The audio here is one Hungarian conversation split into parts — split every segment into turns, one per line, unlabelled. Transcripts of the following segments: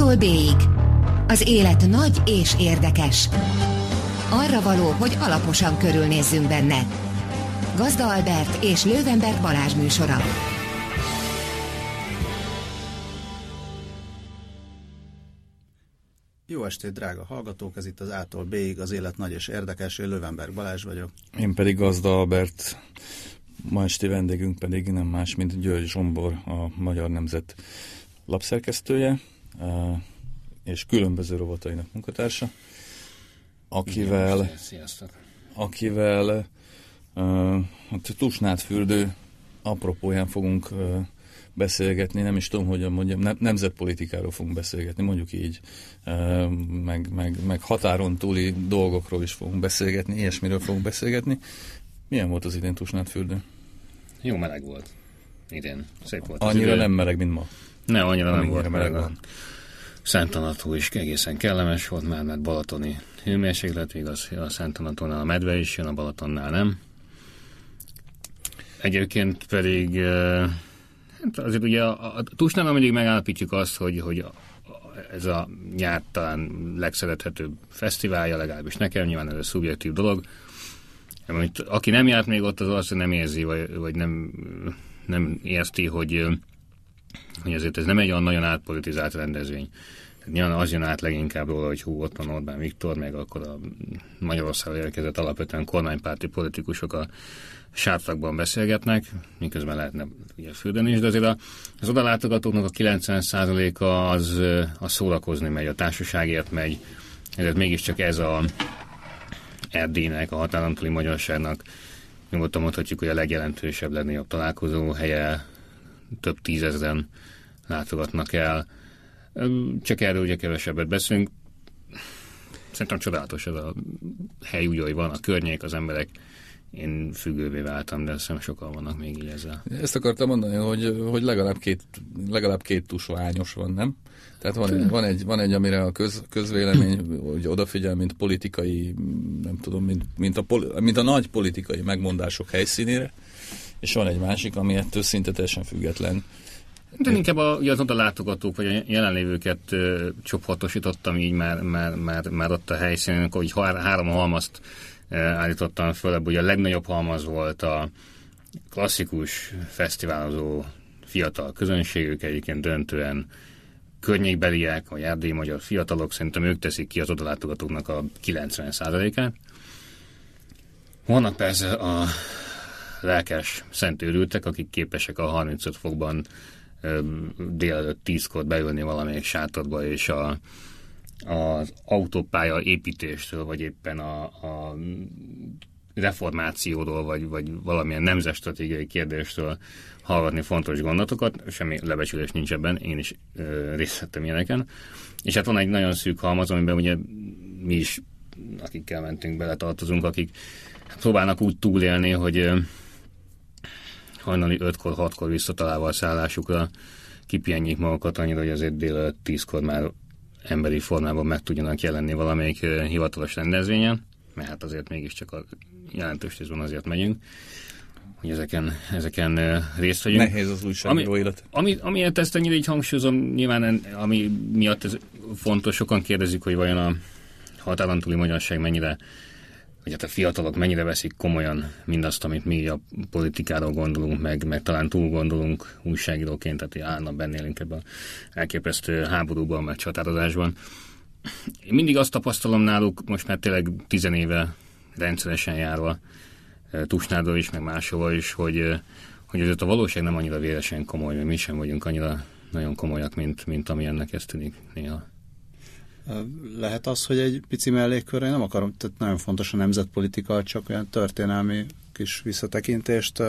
A-tól B-ig. Az élet nagy és érdekes. Arra való, hogy alaposan körülnézzünk benne. Gazda Albert és Lővenberg Balázs műsora.
Jó estét, drága hallgatók! Ez itt az A-tól B-ig, az élet nagy és érdekes. Én Lővenberg Balázs vagyok.
Én pedig Gazda Albert. Ma esti vendégünk pedig nem más, mint György Zsombor, a Magyar Nemzet lapszerkesztője, és különböző rovatainak munkatársa, akivel,
Sziasztok.
akivel uh, hát Tusnád fürdő apropóján fogunk beszélgetni, nem is tudom, hogyan mondjam, ne, nemzetpolitikáról fogunk beszélgetni, mondjuk így, meg, meg, meg határon túli dolgokról is fogunk beszélgetni, ilyesmiről fogunk beszélgetni. Milyen volt az idén Tusnád fürdő?
Jó meleg volt. Idén. Szép volt.
Annyira nem meleg, mint ma.
Ne, annyira nem volt
meleg van.
Szentanató is egészen kellemes volt már, mert balatoni hőmérséklet, igaz, a Szentanatónál a medve is jön, a Balatonnál nem. Egyébként pedig eh, hát azért ugye a, a Tusnál mindig megállapítjuk azt, hogy, hogy a, a, ez a nyár talán legszerethetőbb fesztiválja, legalábbis nekem, nyilván ez egy szubjektív dolog. Amit, aki nem járt még ott, az azt nem érzi, vagy, vagy nem, nem érti, hogy, eh, hogy azért ez nem egy olyan nagyon átpolitizált rendezvény. Nyilván az jön át leginkább róla, hogy hú, ott van Orbán Viktor, meg akkor a Magyarországon érkezett alapvetően kormánypárti politikusok a sátrakban beszélgetnek, miközben lehetne ugye fürdeni is, de azért a, az odalátogatóknak a 90%-a az, az szórakozni megy, a társaságért megy, ezért mégiscsak ez a Erdélynek, a határon túli magyarságnak nyugodtan mondhatjuk, hogy a legjelentősebb, legnagyobb találkozó helye, több tízezren látogatnak el. Csak erről ugye kevesebbet beszélünk. Szerintem csodálatos ez a hely, úgy, ahogy van, a környék, az emberek. Én függővé váltam, de szerintem sokan vannak még így ezzel.
Ezt akartam mondani, hogy, hogy legalább, két, legalább két tusványos van, nem? Tehát van, egy, van, egy, van egy, amire a köz, közvélemény hogy odafigyel, mint politikai, nem tudom, mint, mint, a, mint a nagy politikai megmondások helyszínére, és van egy másik, ami ettől szinte teljesen független.
De inkább a, ugye az oda látogatók, vagy a jelenlévőket ö, csoportosítottam így már, már, már, már ott a helyszínen, akkor így há- három halmazt ö, állítottam föl, ugye a legnagyobb halmaz volt a klasszikus fesztiválozó fiatal közönségük, egyébként döntően környékbeliek, vagy erdélyi magyar fiatalok, szerintem ők teszik ki az odalátogatóknak a 90%-át. Vannak persze a lelkes szentőrültek, akik képesek a 35 fokban délelőtt 10-kor beülni valamelyik sátorba, és a, az autópálya építéstől, vagy éppen a, a reformációról, vagy, vagy valamilyen nemzetstratégiai kérdéstől hallgatni fontos gondolatokat, semmi lebecsülés nincs ebben, én is ö, részt ilyeneken. És hát van egy nagyon szűk halmaz, amiben ugye mi is, akikkel mentünk bele tartozunk, akik próbálnak úgy túlélni, hogy hajnali 5-kor, 6-kor visszatalálva a szállásukra kipihenjék magukat annyira, hogy azért délelőtt 10-kor már emberi formában meg tudjanak jelenni valamelyik hivatalos rendezvényen, mert hát azért mégiscsak a jelentős részben azért megyünk, hogy ezeken, ezeken részt vegyünk.
Nehéz az újságíró élet.
Ami, amiért ezt ennyire így hangsúlyozom, nyilván en- ami miatt ez fontos, sokan kérdezik, hogy vajon a határon túli magyarság mennyire, vagy hát a fiatalok mennyire veszik komolyan mindazt, amit mi a politikáról gondolunk, meg, meg talán túl gondolunk újságíróként, tehát hogy állna bennélünk ebben elképesztő háborúban, meg csatározásban. Én mindig azt tapasztalom náluk, most már tényleg tizenéve rendszeresen járva, eh, Tusnádról is, meg máshova is, hogy, eh, hogy azért a valóság nem annyira véresen komoly, mert mi sem vagyunk annyira nagyon komolyak, mint, mint ami ennek ez tűnik néha.
Lehet az, hogy egy pici mellékkörre, én nem akarom, tehát nagyon fontos a nemzetpolitika, csak olyan történelmi kis visszatekintést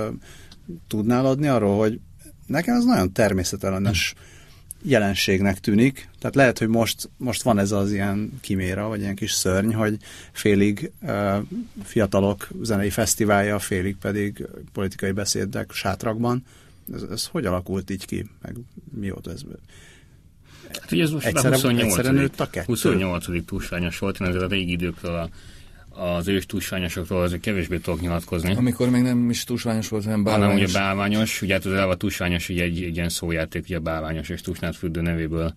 tudnál adni arról, hogy nekem ez nagyon természetellenes jelenségnek tűnik. Tehát lehet, hogy most, most van ez az ilyen kiméra, vagy ilyen kis szörny, hogy félig uh, fiatalok zenei fesztiválja, félig pedig politikai beszédek sátrakban. Ez, ez hogy alakult így ki? Meg mióta ez?
Hát ugye ez most
Egyszerre-
már 28.
egyszerre nőtt a kettő?
28. túlsványos volt, én azért a régi időkről a, az ős tusványosokról azért kevésbé tudok nyilatkozni.
Amikor még nem is tusványos volt, hanem
Hanem
bálványos.
ugye bálványos, ugye hát az elva tusványos ugye egy, egy ilyen szójáték, ugye bálványos és tusnádfürdő nevéből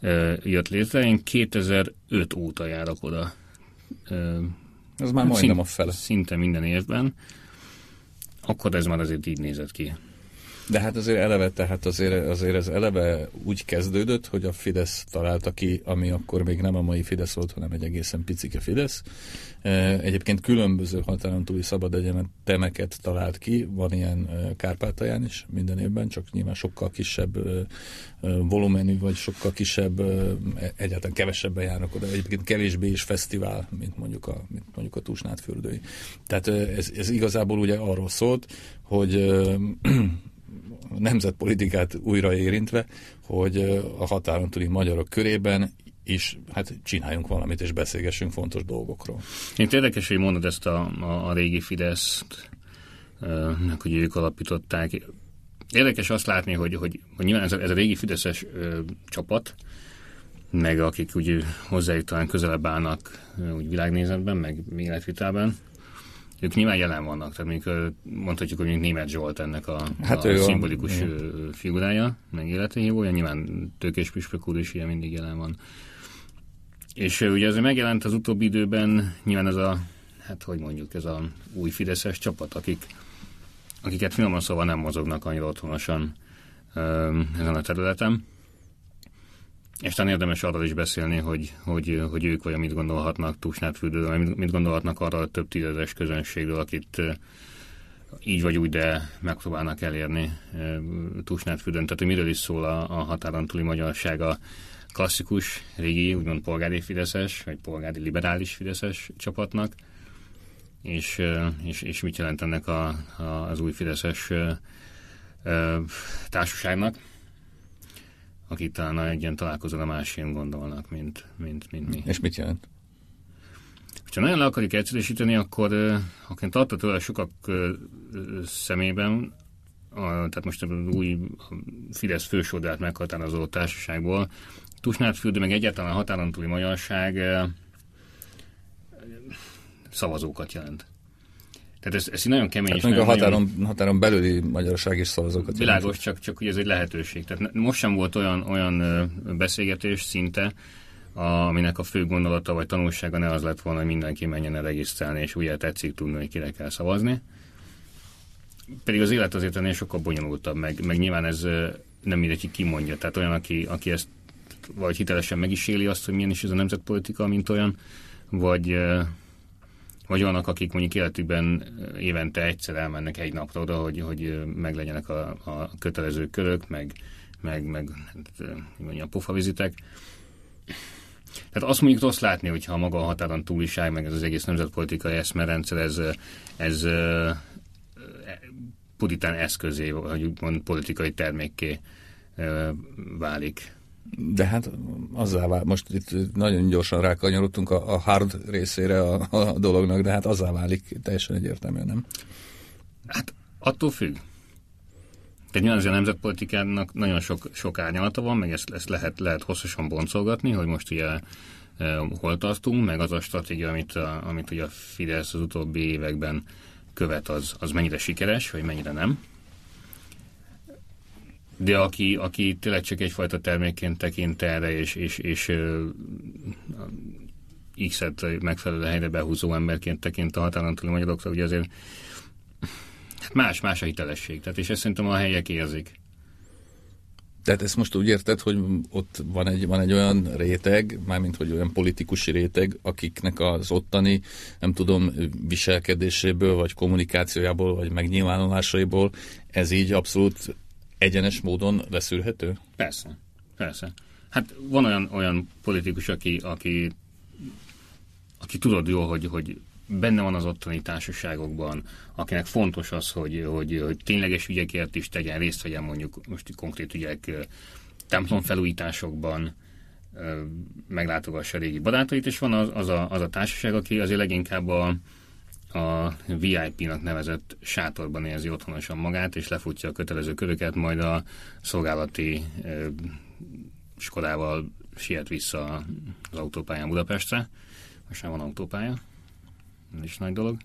ö, jött létre. Én 2005 óta járok oda. Ö,
Ez már majdnem a fele.
Szinte minden évben. Akkor ez már azért így nézett ki.
De hát azért eleve, tehát azért, azért ez eleve úgy kezdődött, hogy a Fidesz találta ki, ami akkor még nem a mai Fidesz volt, hanem egy egészen picike Fidesz. E, Egyébként különböző határon túli szabad egyetemeket talált ki, van ilyen e, Kárpátalján is minden évben, csak nyilván sokkal kisebb e, volumenű, vagy sokkal kisebb, egyáltalán kevesebben járnak oda. Egyébként kevésbé is fesztivál, mint mondjuk a, mint mondjuk a Tusnádfürdői. Tehát e, ez, ez igazából ugye arról szólt, hogy nemzetpolitikát újra érintve, hogy a határon túli magyarok körében is hát csináljunk valamit, és beszélgessünk fontos dolgokról.
Én érdekes, hogy mondod ezt a, a, a régi Fideszt, hogy ők alapították. Érdekes azt látni, hogy, hogy, hogy nyilván ez a, ez a régi Fideszes ö, csapat, meg akik úgy hozzájuk talán közelebb állnak úgy világnézetben, meg életvitában, ők nyilván jelen vannak, tehát mondjuk mondhatjuk, hogy Német Zsolt ennek a, hát a szimbolikus a... figurája, meg életehívója, nyilván Tőkés Püspök úr is ilyen mindig jelen van. És ugye ez megjelent az utóbbi időben nyilván ez a, hát hogy mondjuk, ez a új Fideszes csapat, akik, akiket finoman szóval nem mozognak annyira otthonosan ezen a területen. És talán érdemes arról is beszélni, hogy, hogy, hogy ők vagy mit gondolhatnak Tusnádfürdőről, mit gondolhatnak arra a több tízezes közönségről, akit így vagy úgy, de megpróbálnak elérni Tusnádfürdőn. Tehát, hogy miről is szól a, a határon túli magyarság? A klasszikus, régi, úgymond polgári fideszes, vagy polgári liberális fideszes csapatnak, és, és, és mit jelent ennek a, a, az új fideszes társaságnak akik talán egy ilyen találkozón a másén gondolnak, mint, mint, mint mi.
És mit jelent?
Ha nagyon le akarjuk egyszerűsíteni, akkor akár tartta tőle sokak szemében, a, tehát most az új Fidesz fősodrát meghatározó társaságból, Tusnádfürdő, meg egyáltalán a határon túli magyarság szavazókat jelent. Tehát ez, ez nagyon kemény.
Tehát még a határon, nagyon... határon belüli magyarság is szavazókat
Világos, jelent. csak, csak ugye ez egy lehetőség. Tehát most sem volt olyan, olyan beszélgetés szinte, a, aminek a fő gondolata vagy tanulsága ne az lett volna, hogy mindenki menjen el regisztrálni, és ugye tetszik tudni, hogy kire kell szavazni. Pedig az élet azért ennél sokkal bonyolultabb, meg, meg nyilván ez nem mindegy, ki kimondja. Tehát olyan, aki, aki ezt vagy hitelesen meg is éli azt, hogy milyen is ez a nemzetpolitika, mint olyan, vagy, vagy vannak, akik mondjuk életükben évente egyszer elmennek egy napra oda, hogy, hogy meglegyenek a, a kötelező körök, meg, meg, meg hát, mondja, a pofavizitek. Tehát azt mondjuk rossz látni, hogyha maga a határon túliság, meg ez az egész nemzetpolitikai eszmerendszer, ez, ez puritán eszközé, vagy mond politikai termékké válik.
De hát azzá vált, most itt nagyon gyorsan rákanyarodtunk a, a hard részére a, a dolognak, de hát azzá válik teljesen egyértelműen, nem?
Hát attól függ. Tehát nyilván azért a nemzetpolitikának nagyon sok, sok árnyalata van, meg ezt, ezt lehet, lehet hosszasan boncolgatni, hogy most ugye e, hol tartunk, meg az a stratégia, amit, a, amit ugye a Fidesz az utóbbi években követ, az, az mennyire sikeres, vagy mennyire nem de aki, aki tényleg csak egyfajta termékként tekint erre, és, és, és X-et megfelelő helyre behúzó emberként tekint a határon túli magyarokra, ugye azért hát más, más a hitelesség. Tehát, és ezt szerintem a helyek érzik.
Tehát ezt most úgy érted, hogy ott van egy, van egy olyan réteg, mármint hogy olyan politikusi réteg, akiknek az ottani, nem tudom, viselkedéséből, vagy kommunikációjából, vagy megnyilvánulásaiból ez így abszolút egyenes módon leszűrhető?
Persze, persze. Hát van olyan, olyan politikus, aki, aki, aki tudod jól, hogy, hogy benne van az ottani társaságokban, akinek fontos az, hogy, hogy, hogy tényleges ügyekért is tegyen, részt vegyen mondjuk most konkrét ügyek templomfelújításokban, meglátogassa a régi barátait, és van az, az, a, az a társaság, aki azért leginkább a, a VIP-nak nevezett sátorban érzi otthonosan magát, és lefutja a kötelező köröket, majd a szolgálati ö, Skodával siet vissza az autópályán Budapestre. Most már van autópálya. Ez is nagy dolog.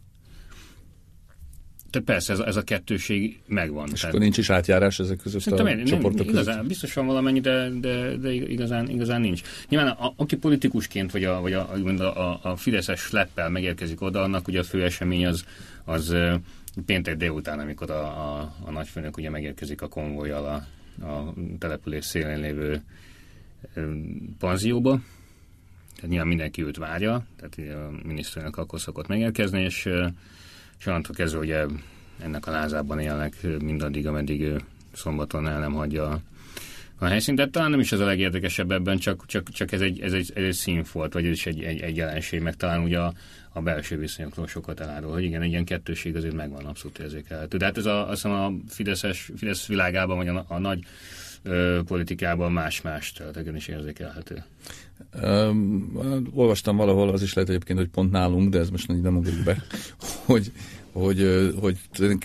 Tehát persze ez, ez a kettőség megvan.
És
tehát,
akkor nincs is átjárás ezek között
Szerintem
a
én-
csoportok között?
igazán, biztos van valamennyi, de, de, de igazán, igazán nincs. Nyilván a, aki politikusként, vagy a, vagy a, a, a, Fideszes leppel megérkezik oda, annak ugye a fő esemény az, az péntek délután, amikor a, a, a nagyfőnök ugye megérkezik a konvojjal a, a település szélén lévő panzióba. Tehát nyilván mindenki őt várja, tehát a miniszterelnök akkor szokott megérkezni, és, és onnantól kezdve ugye ennek a lázában élnek mindaddig, ameddig szombaton el nem hagyja a, helyszínt. Tehát talán nem is ez a legérdekesebb ebben, csak, csak, csak ez, egy, ez, egy, ez egy színfolt, vagy ez is egy, egy, egy jelenség, meg talán ugye a, a belső viszonyokról sokat elárul, hogy igen, egy ilyen kettőség azért megvan, abszolút érzékelhető. De hát ez a, azt a Fideszes, Fidesz világában, vagy a, a nagy ö, politikában más-más területeken is érzékelhető.
Um, olvastam valahol, az is lehet egyébként, hogy pont nálunk, de ez most így nem ugrik be, hogy, hogy, hogy,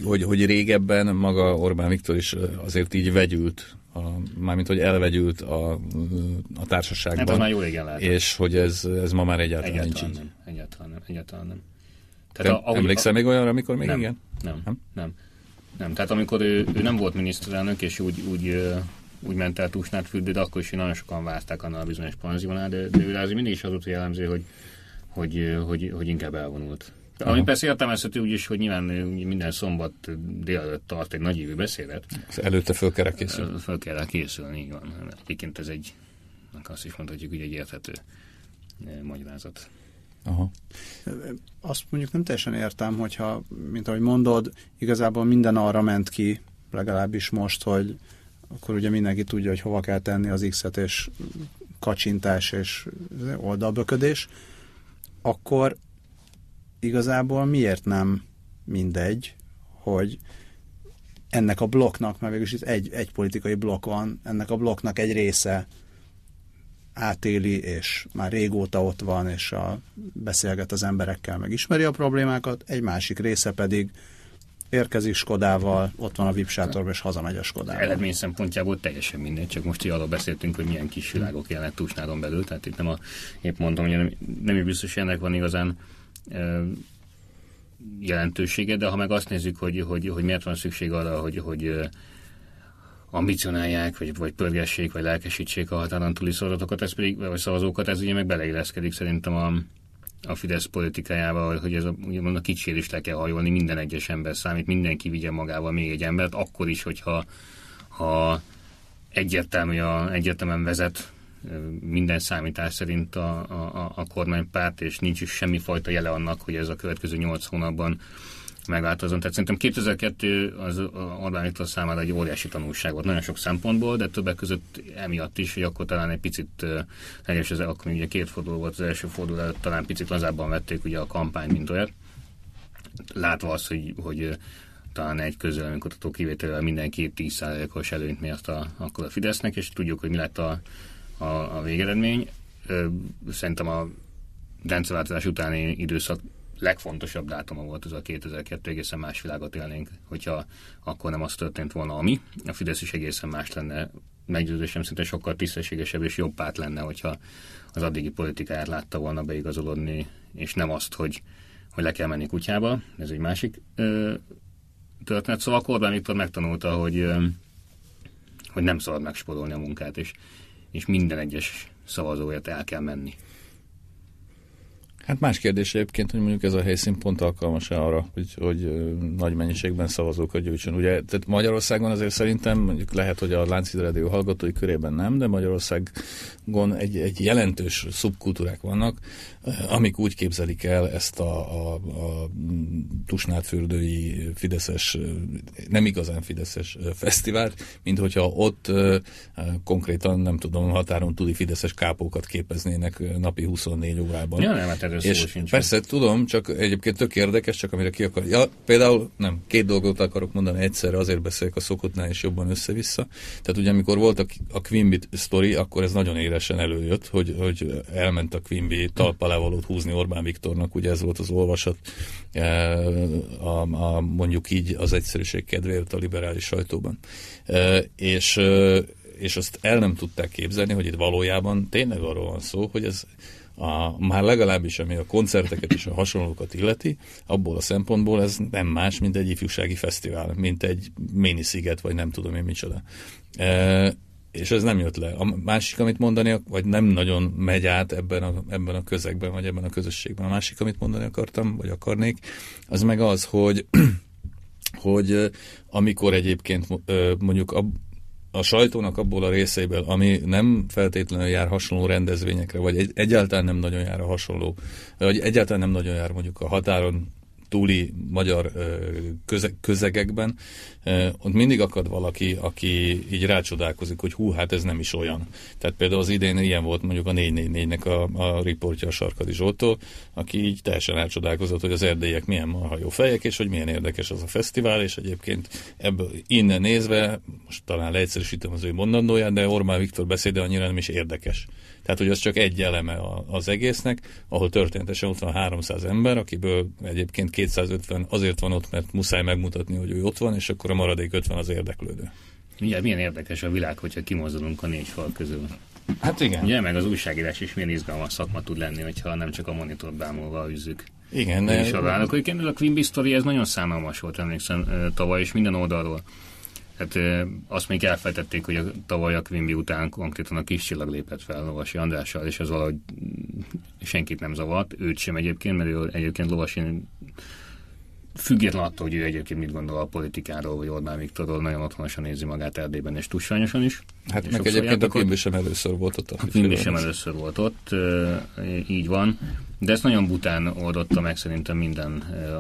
hogy, hogy régebben maga Orbán Viktor is azért így vegyült, a, mármint hogy elvegyült a, a társaságban.
Hát már jó régen lehet.
És hogy ez, ez ma már egyáltalán,
Egyáltalán
nincs így.
nem. Egyáltalán nem. Egyáltalán nem.
Te
ahogy-
emlékszel még olyanra, amikor még
nem,
igen?
Nem,
Nem?
nem, nem. Tehát amikor ő, ő nem volt miniszterelnök, és úgy, úgy, úgy ment el Tusnád fürdő, de akkor is nagyon sokan várták annál a bizonyos panziónál, de, de ő azért mindig is az volt jellemző, hogy, hogy, hogy, hogy inkább elvonult. De Ami persze értelmezhető úgy is, hogy nyilván minden szombat délelőtt tart egy nagyívű beszédet,
Előtte föl kell készülni.
Föl kell készülni, így van. Egyébként ez egy, azt is mondhatjuk, hogy egy érthető magyarázat.
Aha.
Azt mondjuk nem teljesen értem, hogyha, mint ahogy mondod, igazából minden arra ment ki, legalábbis most, hogy akkor ugye mindenki tudja, hogy hova kell tenni az X-et, és kacsintás és oldalböködés, akkor igazából miért nem mindegy, hogy ennek a blokknak, mert végülis itt egy, egy politikai blokk van, ennek a blokknak egy része átéli, és már régóta ott van, és a, beszélget az emberekkel, meg ismeri a problémákat, egy másik része pedig érkezik Skodával, ott van a VIP sátorban, és hazamegy a Skodával.
eredmény szempontjából teljesen mindegy, csak most így arról beszéltünk, hogy milyen kis világok élnek Tusnádon belül, tehát itt nem a, épp mondtam, hogy nem, nem is biztos, hogy ennek van igazán ö, jelentősége, de ha meg azt nézzük, hogy, hogy, hogy miért van szükség arra, hogy, hogy ambicionálják, vagy, vagy pörgessék, vagy lelkesítsék a határon túli szavazatokat, ez pedig, vagy szavazókat, ez ugye meg beleilleszkedik szerintem a, a Fidesz politikájába, hogy ez a, úgymond a kicsi is le kell hajolni, minden egyes ember számít, mindenki vigye magával még egy embert, akkor is, hogyha ha egyértelmű a, egyértelműen vezet minden számítás szerint a, a, a kormánypárt, és nincs is semmifajta jele annak, hogy ez a következő nyolc hónapban megváltozott. Tehát szerintem 2002 az Orbán Viktor számára egy óriási tanulság volt nagyon sok szempontból, de többek között emiatt is, hogy akkor talán egy picit, legalábbis ez akkor ugye két forduló volt az első forduló előtt, talán picit lazábban vették ugye a kampány, mint olyat. Látva azt, hogy, hogy talán egy közvéleménykutató kivételével mindenki 10%-os előnyt mért a, akkor a Fidesznek, és tudjuk, hogy mi lett a, a, a végeredmény. Szerintem a rendszerváltozás utáni időszak legfontosabb dátuma volt az a 2002, egészen más világot élnénk, hogyha akkor nem az történt volna, ami. A Fidesz is egészen más lenne, meggyőződésem szinte sokkal tisztességesebb és jobb párt lenne, hogyha az addigi politikáját látta volna beigazolódni, és nem azt, hogy, hogy le kell menni kutyába, ez egy másik ö, történet. Szóval Orbán Viktor megtanulta, hogy, ö, hogy nem szabad megspórolni a munkát, és, és minden egyes szavazóért el kell menni.
Hát más kérdés egyébként, hogy mondjuk ez a helyszín pont alkalmas arra, hogy, hogy nagy mennyiségben szavazókat gyűjtsön. Ugye, tehát Magyarországon azért szerintem, mondjuk lehet, hogy a Láncid Rádió hallgatói körében nem, de Magyarországon egy, egy jelentős szubkultúrák vannak, amik úgy képzelik el ezt a, a, a Tusnádfürdői Fideszes, nem igazán Fideszes fesztivált, mint hogyha ott konkrétan, nem tudom, határon túli Fideszes kápókat képeznének napi 24 órában.
Ja, nem, hát erről szó
És
sincs.
persze tudom, csak egyébként tök érdekes, csak amire ki akar. Ja, például nem, két dolgot akarok mondani egyszerre, azért beszélek a szokottnál és jobban össze-vissza. Tehát ugye amikor volt a, a Quimby sztori, akkor ez nagyon élesen előjött, hogy, hogy elment a Quimby talp alá valót húzni Orbán Viktornak, ugye ez volt az olvasat, e, a, a, mondjuk így az egyszerűség kedvéért a liberális sajtóban. E, és e, és azt el nem tudták képzelni, hogy itt valójában tényleg arról van szó, hogy ez a, már legalábbis ami a koncerteket és a hasonlókat illeti, abból a szempontból ez nem más, mint egy ifjúsági fesztivál, mint egy sziget, vagy nem tudom én micsoda. E, és ez nem jött le. A másik, amit mondani, vagy nem nagyon megy át ebben a, ebben a közegben, vagy ebben a közösségben. A másik, amit mondani akartam, vagy akarnék, az meg az, hogy hogy amikor egyébként mondjuk a, sajtónak abból a részeiből, ami nem feltétlenül jár hasonló rendezvényekre, vagy egy, egyáltalán nem nagyon jár a hasonló, vagy egyáltalán nem nagyon jár mondjuk a határon túli magyar köze, közegekben, ott mindig akad valaki, aki így rácsodálkozik, hogy hú, hát ez nem is olyan. Tehát például az idén ilyen volt mondjuk a 444-nek a, a riportja a Sarkadi Zsoltól, aki így teljesen rácsodálkozott, hogy az erdélyek milyen marha jó fejek, és hogy milyen érdekes az a fesztivál, és egyébként ebből innen nézve, most talán leegyszerűsítem az ő mondandóját, de Orbán Viktor beszéde annyira nem is érdekes. Tehát, hogy az csak egy eleme az egésznek, ahol történetesen ott van 300 ember, akiből egyébként 250 azért van ott, mert muszáj megmutatni, hogy ő ott van, és akkor a maradék 50 az érdeklődő.
Ugye, milyen érdekes a világ, hogyha kimozdulunk a négy fal közül.
Hát igen.
Ugye, meg az újságírás is milyen izgalmas szakma tud lenni, hogyha nem csak a monitort bámulva üzzük.
Igen.
Ne... És a vállalok. Egyébként a Quimby ez nagyon szánalmas volt, emlékszem, tavaly, és minden oldalról. Hát azt még elfejtették, hogy a tavaly a Quimby után konkrétan a kis csillag lépett fel Lovasi Andrással, és ez valahogy senkit nem zavart, őt sem egyébként, mert ő egyébként Lovasi független attól, hogy ő egyébként mit gondol a politikáról, vagy Orbán Viktorról, nagyon otthonosan nézi magát Erdélyben, és tusványosan is.
Hát meg egyébként a Quimby sem először volt ott.
A Quimby sem először volt ott, így van. De ezt nagyon bután oldotta meg szerintem minden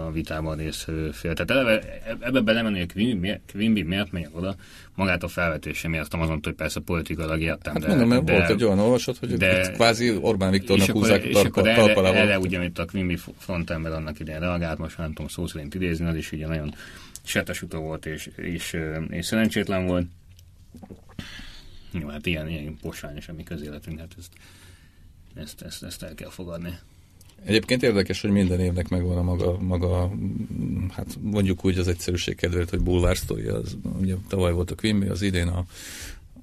a vitában részvevő fél. Tehát eleve, ebbe belemenni, hogy Quimby, Quimby miért megy oda, magát a felvetése miatt azon, hogy persze politikailag értem.
Hát de, mondom, mert de, volt egy olyan olvasat, hogy de, kvázi Orbán Viktornak húzzák
és talpa, akkor erre, erre ugye, amit a Quimby frontember annak idején reagált, most nem tudom szó szerint idézni, az is ugye nagyon setes utó volt, és, és, és szerencsétlen volt. Jó, hát ilyen, ilyen posványos a mi közéletünk, hát ezt, ezt, ezt, ezt el kell fogadni.
Egyébként érdekes, hogy minden évnek megvan a maga, maga hát mondjuk úgy az egyszerűség kedvéért, hogy bulvár story, az ugye tavaly volt a Quimby, az idén a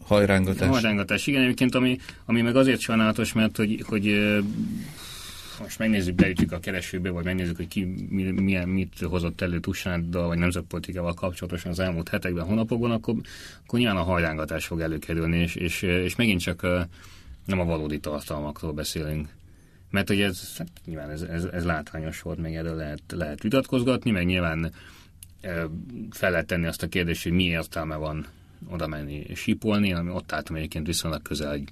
hajrángatás. A
hajrángatás, igen, egyébként, ami, ami meg azért sajnálatos, mert hogy, hogy most megnézzük, beütjük a keresőbe, vagy megnézzük, hogy ki milyen, mit hozott elő Tusnáddal, vagy nemzetpolitikával kapcsolatosan az elmúlt hetekben, hónapokban, akkor, akkor nyilván a hajrángatás fog előkerülni, és, és, és megint csak nem a valódi tartalmakról beszélünk. Mert hogy ez, hát nyilván ez, ez, ez látványos volt, meg erről lehet, lehet vitatkozgatni, meg nyilván fel lehet tenni azt a kérdést, hogy mi értelme van oda menni és ami ott álltam egyébként viszonylag közel egy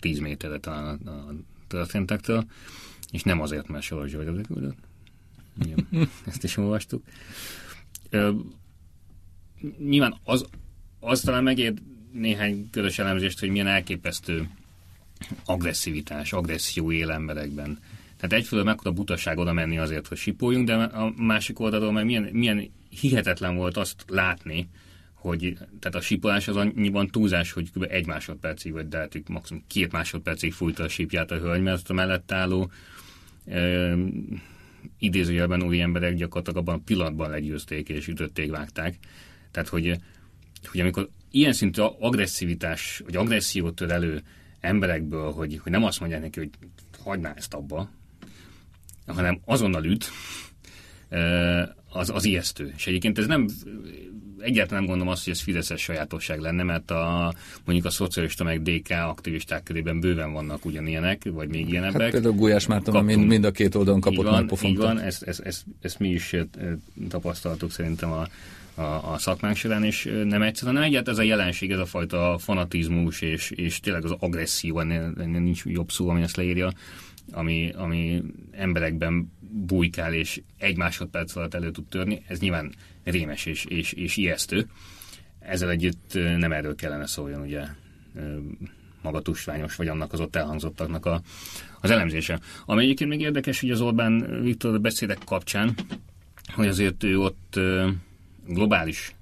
10 méterre talán a, a történtektől, és nem azért, mert Soros György az küldött. ezt is olvastuk. E, nyilván az, az talán megér néhány közös elemzést, hogy milyen elképesztő agresszivitás, agresszió él emberekben. Tehát egyfelől mekkora butaság oda menni azért, hogy sipoljunk, de a másik oldalról meg milyen, milyen hihetetlen volt azt látni, hogy tehát a sípolás az annyiban túlzás, hogy kb. egy másodpercig, vagy de hát maximum két másodpercig fújta a sípját a hölgy, mert a mellett álló e, idézőjelben új emberek gyakorlatilag abban a pillanatban legyőzték és ütötték, vágták. Tehát, hogy, hogy amikor ilyen szintű agresszivitás, vagy agressziót tör elő emberekből, hogy, hogy nem azt mondják neki, hogy hagyná ezt abba, hanem azonnal üt, az, az ijesztő. És egyébként ez nem, egyáltalán nem gondolom azt, hogy ez Fideszes sajátosság lenne, mert a, mondjuk a szocialista meg DK aktivisták körében bőven vannak ugyanilyenek, vagy még ilyenebbek. Hát
például Gulyás Márton mind, mind a két oldalon kapott
van, már pofont. Így van, ezt, ezt, ezt, ezt, mi is tapasztaltuk szerintem a, a, a szakmánk során, és nem egyszer, hanem egyáltalán ez a jelenség, ez a fajta fanatizmus, és, és tényleg az agresszió, nincs jobb szó, ami ezt leírja, ami, ami emberekben bujkál, és egy másodperc alatt elő tud törni, ez nyilván rémes és, és, és ijesztő. Ezzel együtt nem erről kellene szóljon, ugye maga tusványos, vagy annak az ott elhangzottaknak a, az elemzése. Ami egyébként még érdekes, hogy az Orbán Viktor beszédek kapcsán, hogy azért ő ott globális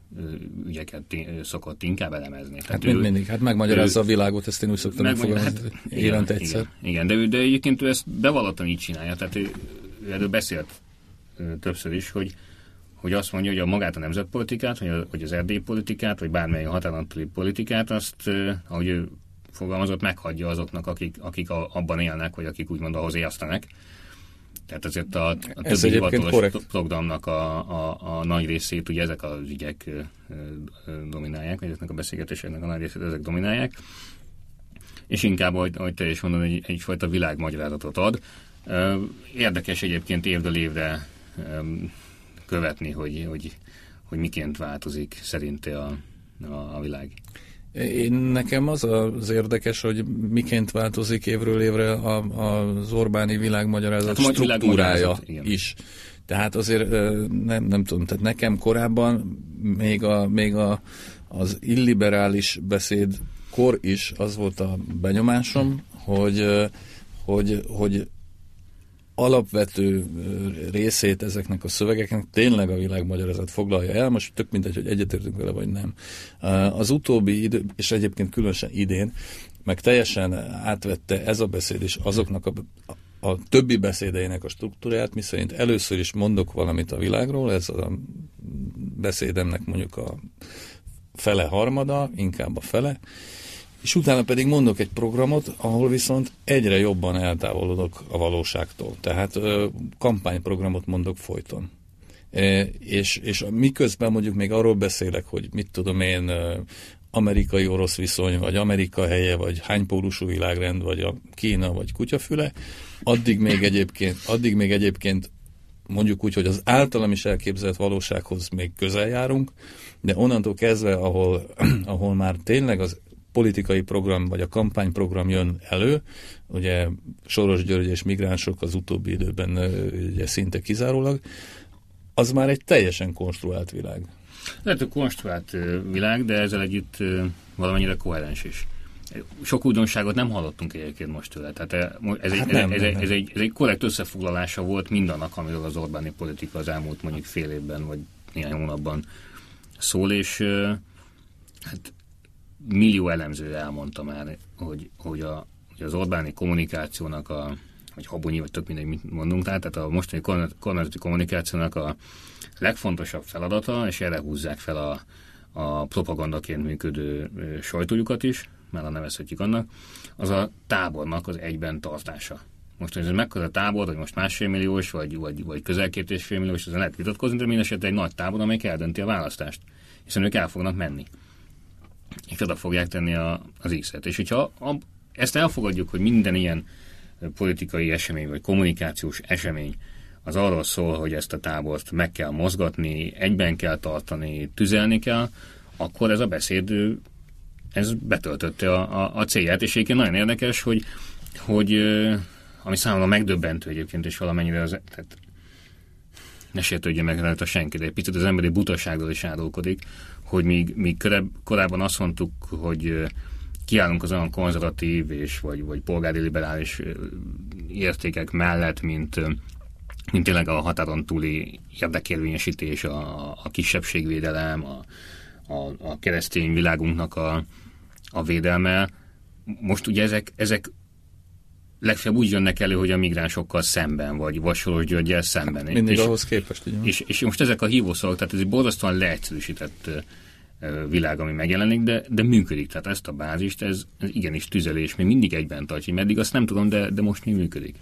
ügyeket szokott inkább elemezni.
Hát ő, mindig, hát megmagyarázza ő, a világot, ezt én úgy szoktam megfogalmazni, hát, évente egyszer.
Igen, igen, de, ő, de egyébként ő ezt bevallottan így csinálja, tehát ő, ő erről beszélt többször is, hogy, hogy azt mondja, hogy a magát a nemzetpolitikát, vagy, a, vagy az erdély politikát, vagy bármely határon politikát, azt, ahogy ő fogalmazott, meghagyja azoknak, akik, akik a, abban élnek, vagy akik úgymond ahhoz értenek. Tehát ezért a, a
Ez
többi hivatalos programnak a, a, a nagy részét ugye ezek az ügyek dominálják, vagy ezeknek a beszélgetéseknek a nagy részét ezek dominálják. És inkább, ahogy, ahogy te is mondod, egy, egyfajta világmagyarázatot ad. Érdekes egyébként évről évre követni, hogy, hogy, hogy miként változik szerinte a, a, a világ.
Én nekem az az érdekes, hogy miként változik évről évre a, az Orbáni világmagyarázat
Hát,
struktúrája is. Tehát azért nem, nem tudom, tehát nekem korábban még, a, még a, az illiberális beszéd kor is az volt a benyomásom, hogy, hogy, hogy alapvető részét ezeknek a szövegeknek tényleg a világmagyarázat foglalja el, most tök mindegy, hogy egyetértünk vele, vagy nem. Az utóbbi idő, és egyébként különösen idén, meg teljesen átvette ez a beszéd is azoknak a, a többi beszédeinek a struktúráját, miszerint először is mondok valamit a világról, ez a beszédemnek mondjuk a fele harmada, inkább a fele, és utána pedig mondok egy programot, ahol viszont egyre jobban eltávolodok a valóságtól. Tehát ö, kampányprogramot mondok folyton. E, és, és miközben mondjuk még arról beszélek, hogy mit tudom én, amerikai-orosz viszony, vagy Amerika helye, vagy hánypólusú világrend, vagy a Kína, vagy kutyafüle, addig még egyébként, addig még egyébként mondjuk úgy, hogy az általam is elképzelt valósághoz még közel járunk, de onnantól kezdve, ahol, ahol már tényleg az politikai program vagy a kampányprogram jön elő, ugye Soros György és migránsok az utóbbi időben ugye szinte kizárólag, az már egy teljesen konstruált világ.
Lehet, hogy konstruált világ, de ezzel együtt valamennyire koherens is. Sok újdonságot nem hallottunk egyébként most tőle. Tehát eh, mo- ez, egy,
Hát
ez,
nem,
ez,
nem,
egy,
nem.
ez, egy, ez egy korrekt összefoglalása volt mindannak, amiről az Orbáni politika az elmúlt mondjuk fél évben, vagy néhány hónapban szól, és hát millió elemző elmondta már, hogy, hogy, a, hogy az Orbáni kommunikációnak a vagy habonyi, vagy tök mindegy, mit mondunk, tehát tehát a mostani kormányzati kommunikációnak a legfontosabb feladata, és erre húzzák fel a, a propagandaként működő sajtójukat is, már a nevezhetjük annak, az a tábornak az egyben tartása. Most, hogy ez mekkora tábor, vagy most másfél milliós, vagy, vagy, vagy közel két és fél milliós, ezen lehet vitatkozni, de minden esetre egy nagy tábor, amelyik eldönti a választást. Hiszen ők el fognak menni. És oda fogják tenni a, az X-et. És hogyha a, ezt elfogadjuk, hogy minden ilyen politikai esemény, vagy kommunikációs esemény az arról szól, hogy ezt a tábort meg kell mozgatni, egyben kell tartani, tüzelni kell, akkor ez a beszéd ez betöltötte a, a, a célját, és egyébként nagyon érdekes, hogy, hogy ami számomra megdöbbentő egyébként, és valamennyire az, tehát ne sértődjön meg rajta senki, de egy picit az emberi butaságról is árulkodik, hogy míg, míg korábban azt mondtuk, hogy kiállunk az olyan konzervatív és vagy, vagy polgári liberális értékek mellett, mint, mint tényleg a határon túli érdekérvényesítés, a, a kisebbségvédelem, a, a, a keresztény világunknak a, a védelme. Most ugye ezek, ezek legfeljebb úgy jönnek elő, hogy a migránsokkal szemben, vagy Vasoros Györgyel szemben.
Mindig
és,
ahhoz képest, ugye?
és, és most ezek a hívószavak, tehát ez egy borzasztóan leegyszerűsített világ, ami megjelenik, de, de működik. Tehát ezt a bázist, ez, ez igenis tüzelés, még mindig egyben tartja. Meddig azt nem tudom, de, de most mi működik.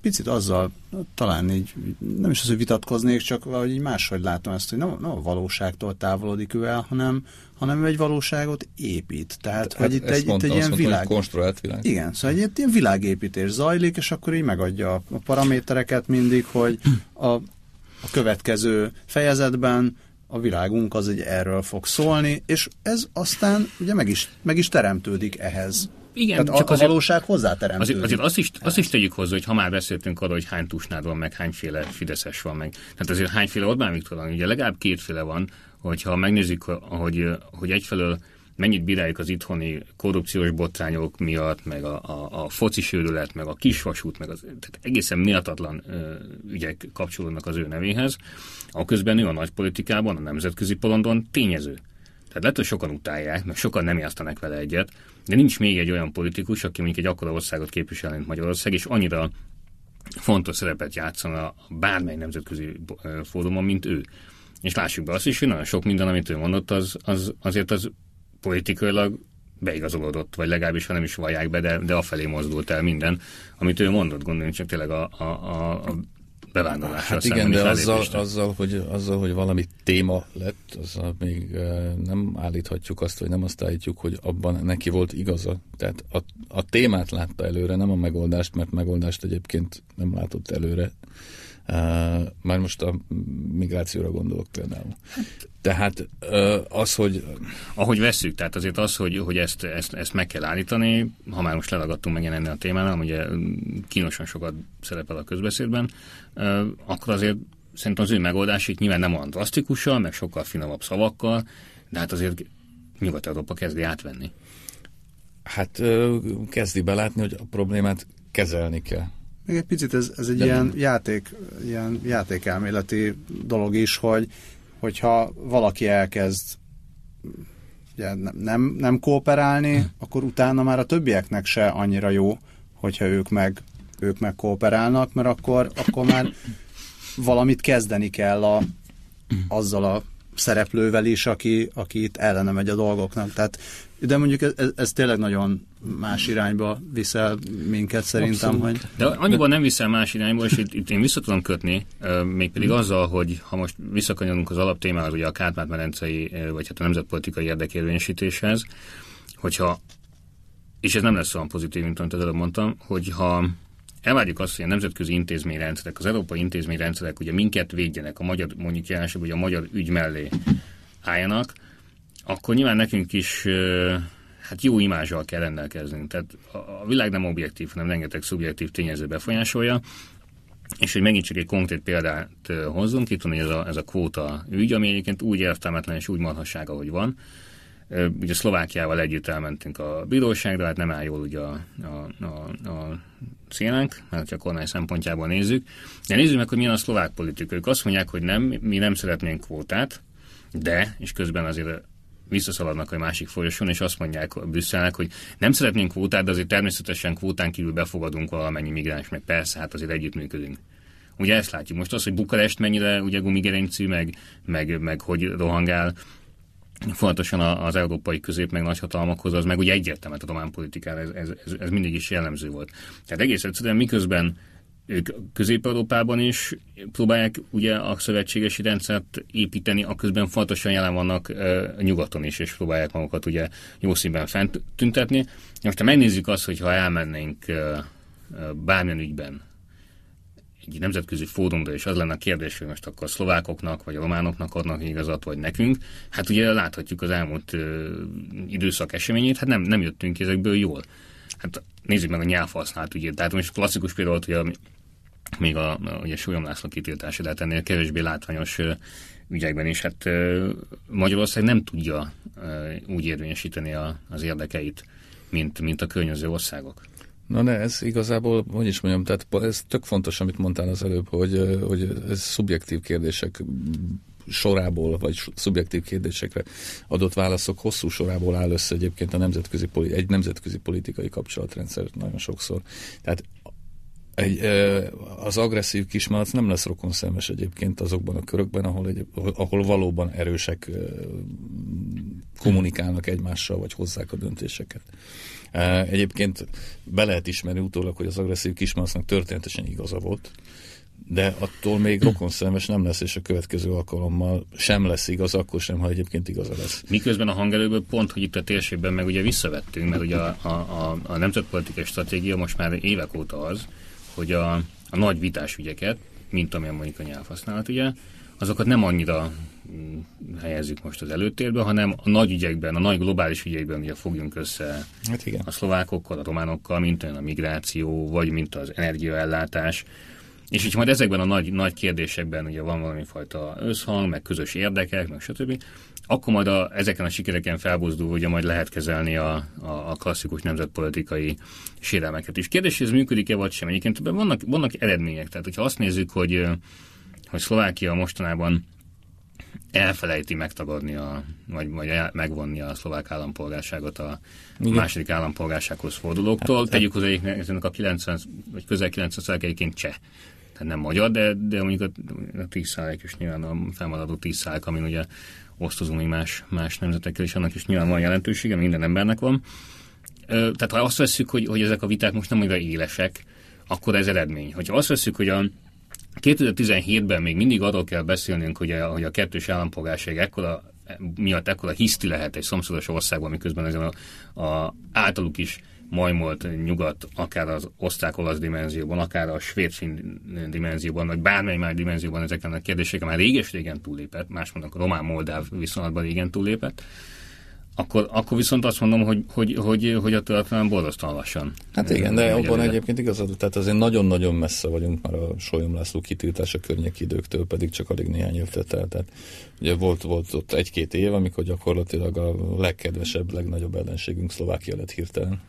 Picit azzal talán így, nem is az, hogy vitatkoznék, csak valahogy így máshogy látom ezt, hogy nem, nem a valóságtól távolodik ő el, hanem, hanem egy valóságot épít. Tehát,
Hát
hogy itt egy, itt
mondta,
egy
azt
ilyen
mondtam,
világ...
konstruált világ.
Igen, szóval egy ilyen világépítés zajlik, és akkor így megadja a paramétereket mindig, hogy a, a következő fejezetben a világunk az egy erről fog szólni, és ez aztán ugye meg is, meg is teremtődik ehhez.
Igen,
Tehát
csak
a,
azért-
valóság hozzáteremtődik.
Azért, azért azt, is, azt is tegyük hozzá, hogy ha már beszéltünk arról, hogy hány tusnád van, meg hányféle Fideszes van meg. Tehát azért hányféle Orbán Viktor van, ugye legalább kétféle van, hogyha megnézzük, hogy, hogy egyfelől mennyit bíráljuk az itthoni korrupciós botrányok miatt, meg a, a, a foci sőrület, meg a kisvasút, meg az tehát egészen méltatlan ö, ügyek kapcsolódnak az ő nevéhez, a közben ő a nagy politikában, a nemzetközi polondon tényező. Tehát lehet, hogy sokan utálják, meg sokan nem értenek vele egyet, de nincs még egy olyan politikus, aki mondjuk egy akkora országot képvisel, mint Magyarország, és annyira fontos szerepet játszana bármely nemzetközi fórumon, mint ő. És lássuk be azt is, hogy nagyon sok minden, amit ő mondott, az, az azért az politikailag beigazolódott, vagy legalábbis ha nem is vallják be, de, de afelé mozdult el minden, amit ő mondott, gondoljunk csak tényleg a, a, a, a bevándorlásra
Hát igen, de azzal, azzal, hogy, azzal, hogy valami téma lett, azzal még nem állíthatjuk azt, vagy nem azt állítjuk, hogy abban neki volt igaza. Tehát a, a témát látta előre, nem a megoldást, mert megoldást egyébként nem látott előre. Uh, már most a migrációra gondolok például. Tehát az, hogy...
Ahogy vesszük, tehát azért az, hogy, hogy ezt, ezt, ezt meg kell állítani, ha már most lelagadtunk meg ennél a témánál, ugye kínosan sokat szerepel a közbeszédben, akkor azért szerintem az ő megoldás itt nyilván nem olyan drasztikusan, meg sokkal finomabb szavakkal, de hát azért Nyugat-Európa kezdi átvenni.
Hát kezdi belátni, hogy a problémát kezelni kell
még egy picit ez, ez egy De ilyen, játék, ilyen játékelméleti dolog is, hogy hogyha valaki elkezd ugye, nem, nem kooperálni, hm. akkor utána már a többieknek se annyira jó, hogyha ők meg, ők meg kooperálnak, mert akkor, akkor már valamit kezdeni kell a, azzal a szereplővel is, aki, aki itt ellene megy a dolgoknak. Tehát, de mondjuk ez, ez tényleg nagyon más irányba viszel minket szerintem. Hogy...
De annyiban nem viszel más irányba, és itt, itt én vissza tudom kötni, mégpedig azzal, hogy ha most visszakanyolunk az alaptémához, ugye a Kárpát-medencei, vagy hát a nemzetpolitikai érdekérvényesítéshez, hogyha, és ez nem lesz olyan pozitív, mint amit előbb mondtam, hogyha elvárjuk azt, hogy a nemzetközi intézményrendszerek, az európai intézményrendszerek ugye minket védjenek, a magyar, mondjuk jelenség, hogy a magyar ügy mellé álljanak, akkor nyilván nekünk is hát jó imázsal kell rendelkeznünk. Tehát a világ nem objektív, hanem rengeteg szubjektív tényező befolyásolja, és hogy megint csak egy konkrét példát hozzunk, itt van ez a, ez a kvóta ügy, ami egyébként úgy értelmetlen és úgy marhassága, hogy van. Ugye Szlovákiával együtt elmentünk a bíróságra, hát nem áll jól ugye a, a, a, a szénánk, ha a kormány szempontjából nézzük. De nézzük meg, hogy milyen a szlovák politika. Ők azt mondják, hogy nem, mi nem szeretnénk kvótát, de, és közben azért visszaszaladnak a másik folyosón, és azt mondják a Brüsszelnek, hogy nem szeretnénk kvótát, de azért természetesen kvótán kívül befogadunk valamennyi migráns, meg persze, hát azért együttműködünk. Ugye ezt látjuk. Most az, hogy Bukarest mennyire ugye gumigerincű, meg, meg, meg hogy rohangál, fontosan az európai közép meg nagyhatalmakhoz, az meg ugye egyértelműen a román politikára ez, ez, ez mindig is jellemző volt. Tehát egész egyszerűen miközben ők Közép-Európában is próbálják ugye a szövetségesi rendszert építeni, aközben fontosan jelen vannak uh, nyugaton is, és próbálják magukat ugye jó színben fent tüntetni. Most ha megnézzük azt, hogy ha elmennénk uh, bármilyen ügyben egy nemzetközi fórumra, és az lenne a kérdés, hogy most akkor a szlovákoknak, vagy a románoknak adnak igazat, vagy nekünk, hát ugye láthatjuk az elmúlt uh, időszak eseményét, hát nem, nem jöttünk ezekből jól. Hát nézzük meg a nyelvhasználat ügyét. Tehát most klasszikus például, hogy még a, a ugye Súlyom László kitiltása, de hát ennél kevésbé látványos ügyekben is. Hát Magyarország nem tudja úgy érvényesíteni a, az érdekeit, mint, mint a környező országok.
Na ne, ez igazából, hogy is mondjam, tehát ez tök fontos, amit mondtál az előbb, hogy, hogy ez szubjektív kérdések sorából, vagy szubjektív kérdésekre adott válaszok hosszú sorából áll össze egyébként a nemzetközi, egy nemzetközi politikai kapcsolatrendszer nagyon sokszor. Tehát egy, az agresszív kismalac nem lesz rokonszenves egyébként azokban a körökben, ahol, egy, ahol valóban erősek kommunikálnak egymással, vagy hozzák a döntéseket. Egyébként be lehet ismerni utólag, hogy az agresszív kismalacnak történetesen igaza volt, de attól még rokonszenves nem lesz, és a következő alkalommal sem lesz igaz, akkor sem, ha egyébként igaza lesz.
Miközben a hangerőből pont, hogy itt a térségben meg ugye visszavettünk, mert ugye a, a, a, a nemzetpolitikai stratégia most már évek óta az, hogy a, a nagy vitás ügyeket, mint amilyen mondjuk a nyelvhasználat, ugye, azokat nem annyira mm, helyezzük most az előtérbe, hanem a nagy ügyekben, a nagy globális ügyekben ugye fogjunk össze hát igen. a szlovákokkal, a románokkal, mint olyan a migráció, vagy mint az energiaellátás. És így majd ezekben a nagy, nagy kérdésekben ugye van valami fajta összhang, meg közös érdekek, meg stb akkor majd a, ezeken a sikereken felbuzdul, ugye majd lehet kezelni a, a, a klasszikus nemzetpolitikai sérelmeket is. Kérdés, hogy ez működik-e vagy sem. Egyébként vannak, vannak eredmények. Tehát, hogyha azt nézzük, hogy, hogy Szlovákia mostanában elfelejti megtagadni, a, vagy, vagy megvonni a szlovák állampolgárságot a Igen. második állampolgársághoz fordulóktól. Hát, Tegyük hozzá, ennek a 90, vagy közel 90 egyébként cseh nem magyar, de, de mondjuk a, a 10 is nyilván a felmaradó 10 amin ugye osztozunk még más, más nemzetekkel, és annak is nyilván van jelentősége, minden embernek van. Tehát ha azt veszük, hogy, hogy ezek a viták most nem annyira élesek, akkor ez eredmény. Hogyha azt veszük, hogy a 2017-ben még mindig arról kell beszélnünk, hogy a, hogy a kettős állampolgárság ekkora, miatt ekkora hiszti lehet egy szomszédos országban, miközben ez a, a általuk is majmolt nyugat, akár az osztrák-olasz dimenzióban, akár a svéd dimenzióban, vagy bármely más dimenzióban ezeken a kérdéseken már réges-régen túllépett, más mondok, román-moldáv viszonylatban régen túllépett, akkor, akkor viszont azt mondom, hogy, hogy, hogy, hogy a történelem borzasztóan lassan.
Hát igen, de abban egyébként igazad, tehát azért nagyon-nagyon messze vagyunk már a Solyom László kitiltása környéki időktől, pedig csak alig néhány év tett el. Tehát ugye volt, volt ott egy-két év, amikor gyakorlatilag a legkedvesebb, legnagyobb ellenségünk Szlovákia lett hirtelen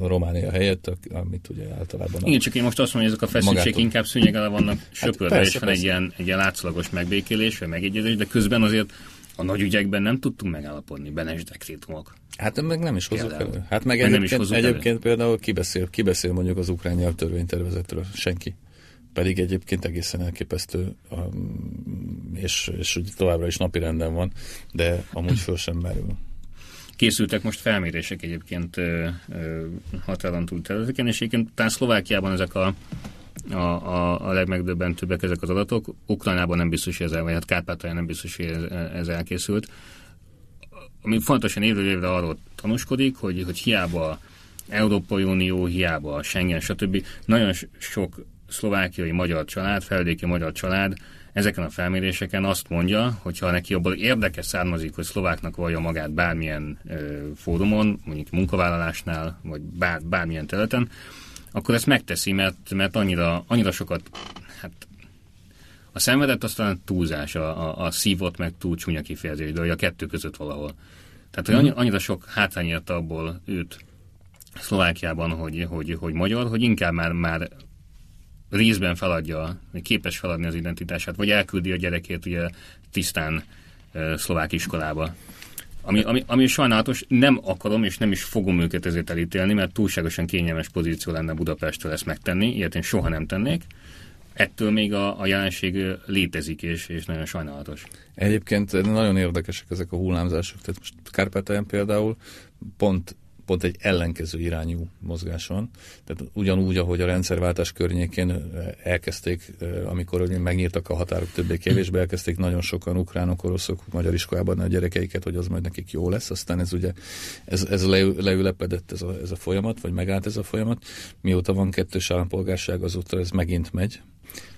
Románia helyett, amit ugye általában...
Igen, csak én most azt mondom, hogy ezek a feszültségek magától... inkább szűnyeg alá vannak söpörve, hát és van egy ilyen, egy ilyen látszalagos megbékélés, vagy megegyezés, de közben azért a nagy ügyekben nem tudtunk megállapodni, Benes dekrétumok.
Hát meg nem is hozok elő. Hát meg, meg egyébként, nem is egyébként elő. például kibeszél, kibeszél mondjuk az ukrán nyelvtörvénytervezetről? Senki. Pedig egyébként egészen elképesztő, um, és, és továbbra is napi renden van, de amúgy föl sem merül.
Készültek most felmérések egyébként határon túl területeken, és egyébként talán Szlovákiában ezek a a, a, a legmegdöbbentőbbek ezek az adatok. Ukrajnában nem biztos, hogy ez, vagy hát Kárpátalján nem biztos, hogy ez, ez elkészült. Ami fontosan évről évre arról tanúskodik, hogy, hogy hiába Európai Unió, hiába Schengen, stb. Nagyon sok szlovákiai magyar család, feldéki magyar család ezeken a felméréseken azt mondja, hogy ha neki abból érdeke származik, hogy szlováknak vallja magát bármilyen ö, fórumon, mondjuk munkavállalásnál, vagy bár, bármilyen területen, akkor ezt megteszi, mert, mert annyira, annyira sokat, hát a szenvedett aztán túlzás, a, a, a szívott meg túl csúnya kifejezés, de a kettő között valahol. Tehát, hogy mhm. annyira sok hátrány abból őt Szlovákiában, hogy, hogy, hogy magyar, hogy inkább már, már részben feladja, képes feladni az identitását, vagy elküldi a gyerekét ugye tisztán szlovák iskolába. Ami, ami, ami sajnálatos, nem akarom és nem is fogom őket ezért elítélni, mert túlságosan kényelmes pozíció lenne Budapestről ezt megtenni, ilyet én soha nem tennék. Ettől még a, a jelenség létezik, és, és nagyon sajnálatos.
Egyébként nagyon érdekesek ezek a hullámzások. Tehát most Kárpátalján például pont pont egy ellenkező irányú mozgás van. Tehát ugyanúgy, ahogy a rendszerváltás környékén eh, elkezdték, eh, amikor megnyíltak a határok többé-kevésbé, elkezdték nagyon sokan ukránok, oroszok magyar iskolában a gyerekeiket, hogy az majd nekik jó lesz. Aztán ez ugye, ez, ez leülepedett ez a, ez a folyamat, vagy megállt ez a folyamat. Mióta van kettős állampolgárság, azóta ez megint megy.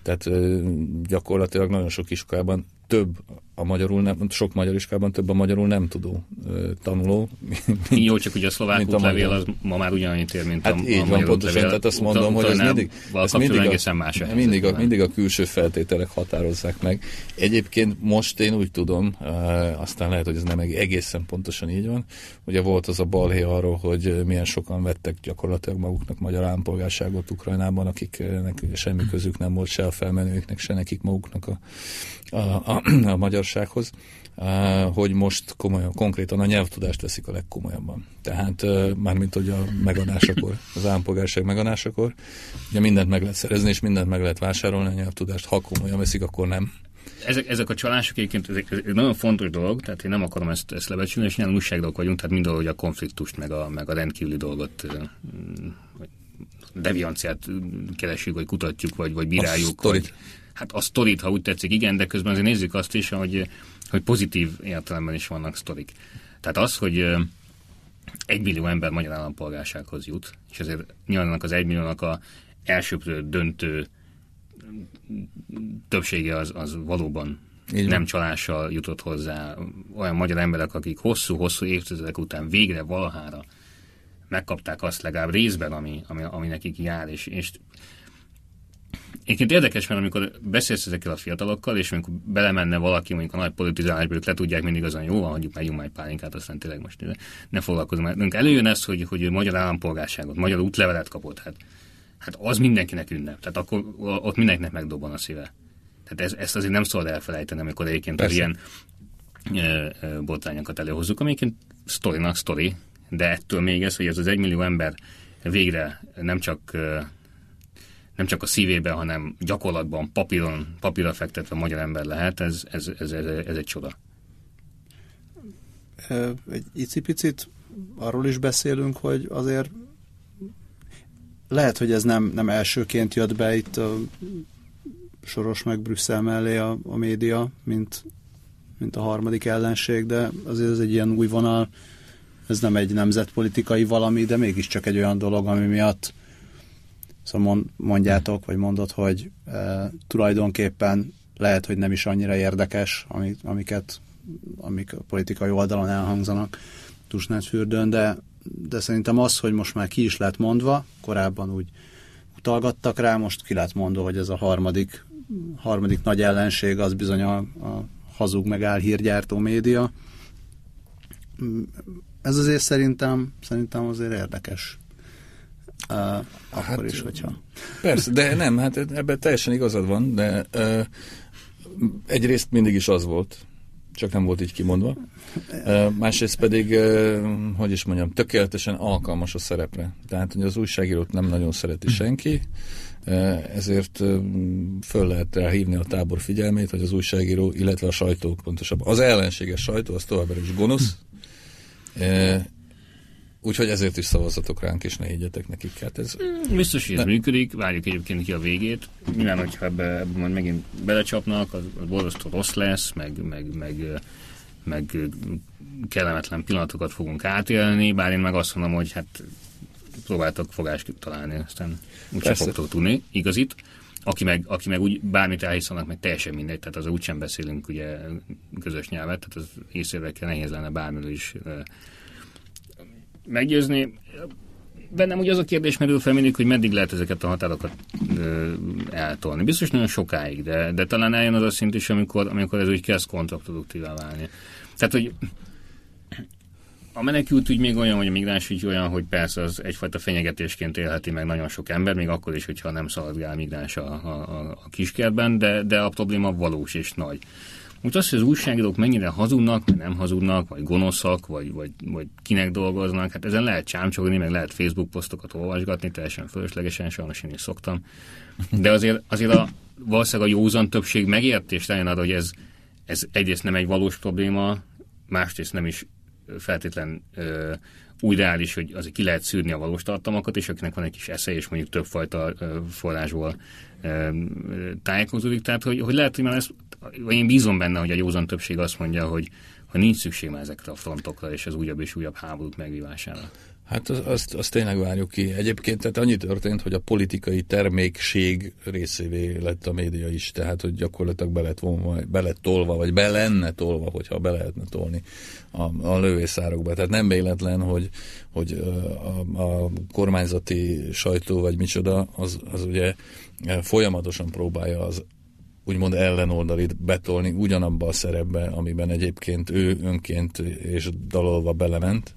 Tehát eh, gyakorlatilag nagyon sok iskolában több a magyarul nem, sok magyar iskában több a magyarul nem tudó uh, tanuló.
Mint, Jó, csak ugye a szlovák útlevél az ma már ugyanannyit ér, mint
hát
a,
így a
van,
pontosan, tehát azt mondom, hogy ez mindig,
ez mindig, a, más a
mindig, a, mindig a külső feltételek határozzák meg. Egyébként most én úgy tudom, aztán lehet, hogy ez nem egészen pontosan így van, ugye volt az a balhé arról, hogy milyen sokan vettek gyakorlatilag maguknak magyar állampolgárságot Ukrajnában, akiknek semmi közük nem volt se a felmenőknek, se nekik maguknak a, a, a, a magyarsághoz, hogy most komolyan, konkrétan a nyelvtudást veszik a legkomolyabban. Tehát mármint, hogy a megadásakor, az állampolgárság megadásakor, ugye mindent meg lehet szerezni, és mindent meg lehet vásárolni a nyelvtudást, ha komolyan veszik, akkor nem.
Ezek, ezek a csalások egyébként ezek, ez nagyon fontos dolog, tehát én nem akarom ezt, ezt lebecsülni, és ilyen újságdolgok vagyunk, tehát mind hogy a konfliktust, meg a, meg a rendkívüli dolgot devianciát keresjük, vagy kutatjuk, vagy, vagy bíráljuk. A vagy, hát a sztorit, ha úgy tetszik, igen, de közben azért nézzük azt is, hogy, hogy pozitív értelemben is vannak sztorik. Tehát az, hogy egy millió ember magyar állampolgársághoz jut, és ezért nyilván az egy milliónak a elsőprő döntő többsége az, az valóban így nem csalással jutott hozzá. Olyan magyar emberek, akik hosszú-hosszú évtizedek után végre valahára megkapták azt legalább részben, ami, ami, ami nekik jár, és, és Egyébként érdekes, mert amikor beszélsz ezekkel a fiatalokkal, és amikor belemenne valaki mondjuk a nagy politizálásba, ők le tudják mindig azon, jó, van, hagyjuk, megyünk majd pálinkát, aztán tényleg most ne foglalkozunk. Mert előjön ez, hogy, hogy magyar állampolgárságot, magyar útlevelet kapott, hát, hát az mindenkinek ünnep. Tehát akkor ott mindenkinek megdobban a szíve. Tehát ez, ezt azért nem szabad elfelejteni, amikor egyébként az ilyen e, e, botrányokat előhozzuk, amikként sztorinak sztori, de ettől még ez, hogy ez az egymillió ember végre nem csak nem csak a szívében, hanem gyakorlatban, papíron, papírra fektetve magyar ember lehet, ez, ez, ez, ez, ez egy csoda.
Egy icipicit arról is beszélünk, hogy azért lehet, hogy ez nem, nem elsőként jött be itt a Soros meg Brüsszel mellé a, a média, mint, mint a harmadik ellenség, de azért ez egy ilyen új vonal, ez nem egy nemzetpolitikai valami, de mégiscsak egy olyan dolog, ami miatt szóval mondjátok, vagy mondod, hogy e, tulajdonképpen lehet, hogy nem is annyira érdekes, amik, amiket amik a politikai oldalon elhangzanak Tusnádfürdőn, de, de szerintem az, hogy most már ki is lett mondva, korábban úgy utalgattak rá, most ki lett mondva, hogy ez a harmadik, harmadik nagy ellenség, az bizony a, a hazug megáll hírgyártó média. Ez azért szerintem, szerintem azért érdekes. Uh, akkor hát, is, hogyha...
Persze, de nem, hát ebben teljesen igazad van, de uh, egyrészt mindig is az volt, csak nem volt így kimondva. Másrészt pedig, hogy is mondjam, tökéletesen alkalmas a szerepre. Tehát, hogy az újságírót nem nagyon szereti senki, ezért föl lehet rá hívni a tábor figyelmét, hogy az újságíró, illetve a sajtó, pontosabban az ellenséges sajtó, az továbbra is gonosz, Úgyhogy ezért is szavazatok ránk, és ne higgyetek nekik. Hát ez...
Biztos, hogy ez ne. működik, várjuk egyébként ki a végét. Nyilván, hogyha ebbe, ebbe majd megint belecsapnak, az, az borzasztó rossz lesz, meg, meg, meg, meg kellemetlen pillanatokat fogunk átélni, bár én meg azt mondom, hogy hát próbáltak fogást találni, aztán úgyse fogtok tudni igazit. Aki meg, aki meg úgy bármit elhiszanak, meg teljesen mindegy, tehát az úgysem beszélünk ugye közös nyelvet, tehát az észrevétel nehéz lenne bármiről is meggyőzni. Bennem ugye az a kérdés merül fel mindig, hogy meddig lehet ezeket a határokat eltolni. Biztos nagyon sokáig, de, de talán eljön az a szint is, amikor, amikor ez úgy kezd kontraproduktívá válni. Tehát, hogy a menekült úgy még olyan, hogy a migráns ügy olyan, hogy persze az egyfajta fenyegetésként élheti meg nagyon sok ember, még akkor is, hogyha nem szaladgál migráns a, a, a kiskertben, de, de a probléma valós és nagy. Most az, hogy az újságírók mennyire hazudnak, vagy nem hazudnak, vagy gonoszak, vagy, vagy, vagy kinek dolgoznak, hát ezen lehet csámcsogni, meg lehet Facebook posztokat olvasgatni, teljesen fölöslegesen, sajnos én is szoktam. De azért, azért a, valószínűleg a józan többség megértést eljön arra, hogy ez, ez egyrészt nem egy valós probléma, másrészt nem is feltétlen ö, úgy reális, hogy azért ki lehet szűrni a valós tartalmakat, és akinek van egy kis esze, és mondjuk többfajta forrásból tájékozódik. Tehát, hogy, hogy lehet, hogy már ezt vagy én bízom benne, hogy a józan többség azt mondja, hogy, hogy nincs szükség már ezekre a frontokra és az újabb és újabb háborúk megvívására.
Hát az, azt, azt tényleg várjuk ki. Egyébként tehát annyi történt, hogy a politikai termékség részévé lett a média is, tehát hogy gyakorlatilag be lett, vonva, be lett tolva, vagy be lenne tolva, hogyha be lehetne tolni a, a lövészárokba. Tehát nem véletlen, hogy, hogy a, a kormányzati sajtó, vagy micsoda, az, az ugye folyamatosan próbálja az úgymond ellenoldalit betolni ugyanabba a szerepbe, amiben egyébként ő önként és dalolva belement,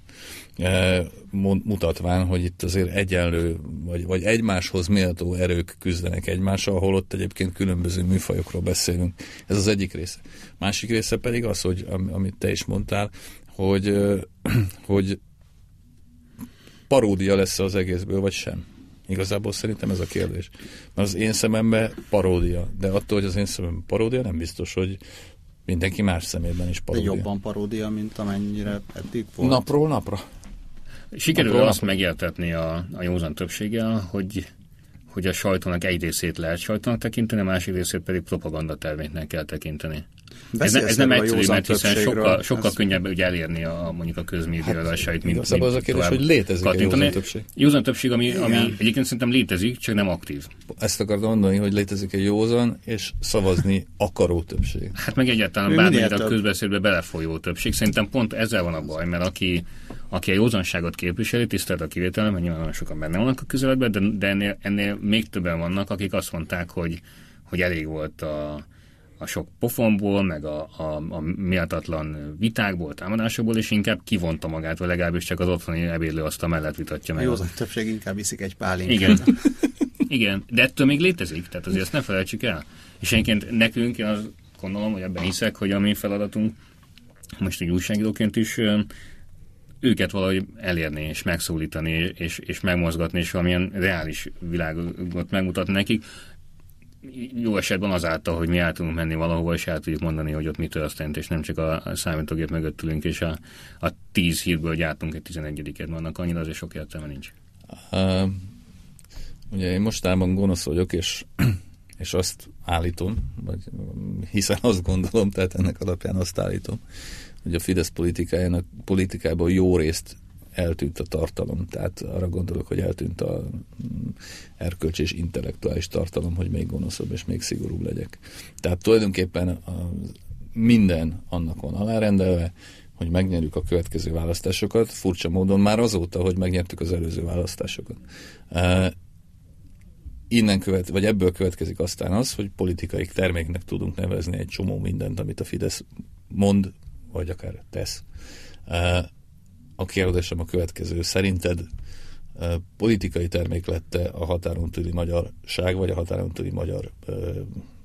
mutatván, hogy itt azért egyenlő, vagy, vagy egymáshoz méltó erők küzdenek egymással, ahol ott egyébként különböző műfajokról beszélünk. Ez az egyik része. Másik része pedig az, hogy amit te is mondtál, hogy, hogy paródia lesz az egészből, vagy sem. Igazából szerintem ez a kérdés. Mert az én szememben paródia, de attól, hogy az én szememben paródia, nem biztos, hogy mindenki más szemében is paródia.
De jobban paródia, mint amennyire eddig volt.
Napról napra.
Sikerül azt napra. megértetni a, a józan többséggel, hogy hogy a sajtónak egy részét lehet sajtónak tekinteni, a másik részét pedig propaganda terméknek kell tekinteni. Ez, ez nem egyszerű, mert hiszen sokkal, sokkal ez... könnyebb ugye elérni a, mondjuk a közmédiadásait,
mint, mint az a kérdés, hogy létezik a józan többség.
Józan többség, ami, ami egyébként szerintem létezik, csak nem aktív.
Ezt akartam mondani, hogy létezik egy józan, és szavazni akaró többség.
Hát meg egyáltalán bármilyen a közbeszédbe belefolyó többség. Szerintem pont ezzel van a baj, mert aki, aki a józanságot képviseli, tisztelt a kivétel, mert nyilván nagyon sokan benne vannak a közeledben, de, de ennél, ennél még többen vannak, akik azt mondták, hogy, hogy elég volt a, a sok pofonból, meg a, a, a méltatlan vitákból, támadásokból, és inkább kivonta magát, vagy legalábbis csak az otthoni ebédlő azt a mellett vitatja meg.
Jó, az többség inkább viszik egy pálinkát.
Igen. Igen, de ettől még létezik, tehát azért ezt ne felejtsük el. És egyébként nekünk, én azt gondolom, hogy ebben hiszek, hogy a mi feladatunk, most egy újságíróként is őket valahogy elérni, és megszólítani, és, és megmozgatni, és valamilyen reális világot megmutatni nekik. Jó esetben azáltal, hogy mi el tudunk menni valahova, és el tudjuk mondani, hogy ott mi történt, és nem csak a, a számítógép mögött ülünk, és a, a tíz hírből gyártunk egy tizenegyediket, vannak annyira azért sok értelme nincs.
Uh, ugye én mostában gonosz vagyok, és, és azt állítom, vagy hiszen azt gondolom, tehát ennek alapján azt állítom, hogy a Fidesz politikájának politikából jó részt eltűnt a tartalom. Tehát arra gondolok, hogy eltűnt a mm, erkölcs és intellektuális tartalom, hogy még gonoszabb és még szigorúbb legyek. Tehát tulajdonképpen a, minden annak van alárendelve, hogy megnyerjük a következő választásokat, furcsa módon már azóta, hogy megnyertük az előző választásokat. Uh, innen követ, vagy ebből következik aztán az, hogy politikai terméknek tudunk nevezni egy csomó mindent, amit a Fidesz mond, vagy akár tesz. A kérdésem a következő. Szerinted politikai termék lette a határon túli magyarság, vagy a határon túli magyar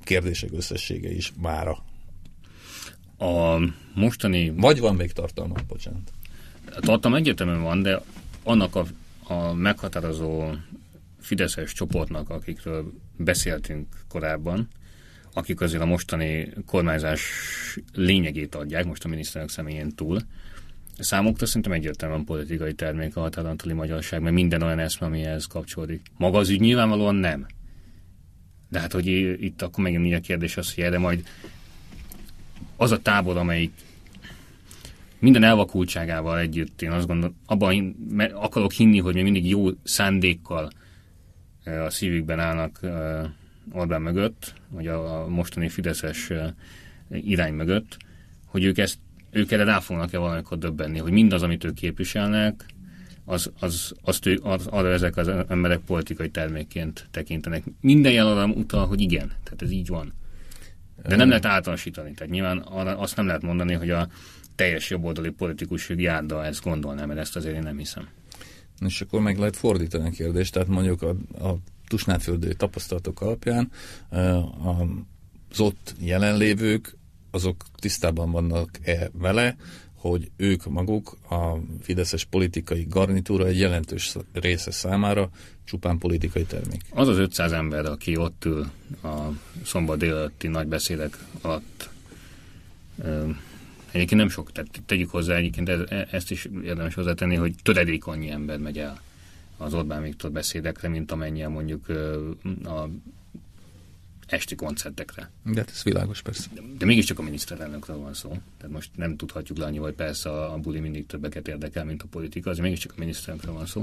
kérdések összessége is mára?
A mostani...
Vagy van még tartalma, bocsánat.
Tartalma egyértelműen van, de annak a, a meghatározó fideszes csoportnak, akikről beszéltünk korábban, akik azért a mostani kormányzás lényegét adják, most a miniszterelnök személyén túl. Számukra szerintem egyértelműen politikai termék a határantali magyarság, mert minden olyan eszme, ami kapcsolódik. Maga az ügy nyilvánvalóan nem. De hát, hogy itt akkor megint a kérdés az, hogy erre majd az a tábor, amelyik minden elvakultságával együtt, én azt gondolom, abban akarok hinni, hogy még mindig jó szándékkal a szívükben állnak Orbán mögött, vagy a mostani Fideszes irány mögött, hogy ők ezt ők erre rá fognak-e valamikor döbbenni, hogy mindaz, amit ők képviselnek, az, az, azt ő, az, arra ezek az emberek politikai termékként tekintenek. Minden jel utal, hogy igen, tehát ez így van. De nem lehet általánosítani. Tehát nyilván arra azt nem lehet mondani, hogy a teljes jobboldali politikus járda ezt gondolná, mert ezt azért én nem hiszem.
És akkor meg lehet fordítani a kérdést, tehát mondjuk a, a tusnáföldő tapasztalatok alapján az ott jelenlévők azok tisztában vannak-e vele, hogy ők maguk, a fideszes politikai garnitúra egy jelentős része számára csupán politikai termék.
Az az 500 ember, aki ott ül a szombat délelőtti nagy beszédek alatt, egyébként nem sok, tehát tegyük hozzá egyébként e, ezt is érdemes hozzátenni, hogy töredék annyi ember megy el az Orbán Viktor beszédekre, mint amennyien mondjuk a esti koncertekre.
De hát ez világos, persze.
De, de mégiscsak a miniszterelnökről van szó. Tehát most nem tudhatjuk le annyi, hogy persze a, a buli mindig többeket érdekel, mint a politika, azért mégiscsak a miniszterelnökről van szó.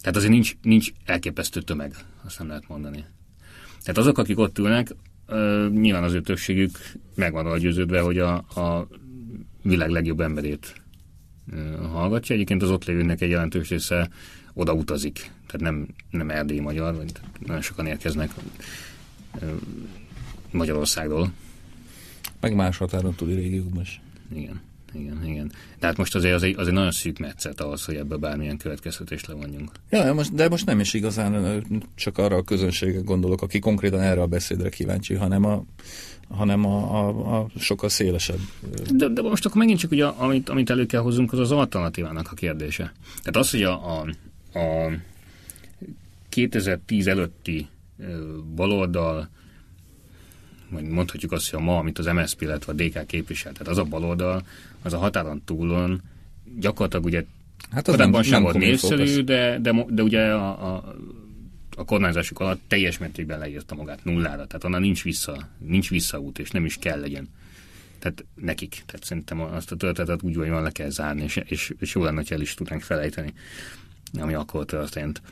Tehát azért nincs, nincs elképesztő tömeg, azt nem lehet mondani. Tehát azok, akik ott ülnek, uh, nyilván az ő többségük megvan a győződve, hogy a, a világ legjobb emberét uh, hallgatja. Egyébként az ott lévőnek egy jelentős része oda utazik. Tehát nem, nem erdélyi magyar, vagy nagyon sokan érkeznek Magyarországról.
Meg más határon túli régiókban is.
Igen, igen, igen. De hát most azért az egy, az egy nagyon szűk metszet ahhoz, hogy ebből bármilyen következtetést levonjunk.
Ja, most, de most nem is igazán csak arra a közönségre gondolok, aki konkrétan erre a beszédre kíváncsi, hanem a, hanem a, a, a sokkal szélesebb.
De, de most akkor megint csak ugye, amit, amit elő kell hozzunk, az az alternatívának a kérdése. Tehát az, hogy a, a, a 2010 előtti baloldal, vagy mondhatjuk azt, hogy a ma, amit az MSZP, illetve a DK képvisel, tehát az a baloldal, az a határon túlon gyakorlatilag ugye hát az nem, sem volt népszerű, de, de, de ugye a, a, a kormányzásuk alatt teljes mértékben leírta magát nullára, tehát onnan nincs vissza, nincs visszaút, és nem is kell legyen. Tehát nekik. Tehát szerintem azt a történetet úgy, van, le kell zárni, és, és, és jó lenne, hogy el is tudnánk felejteni, ami akkor történt.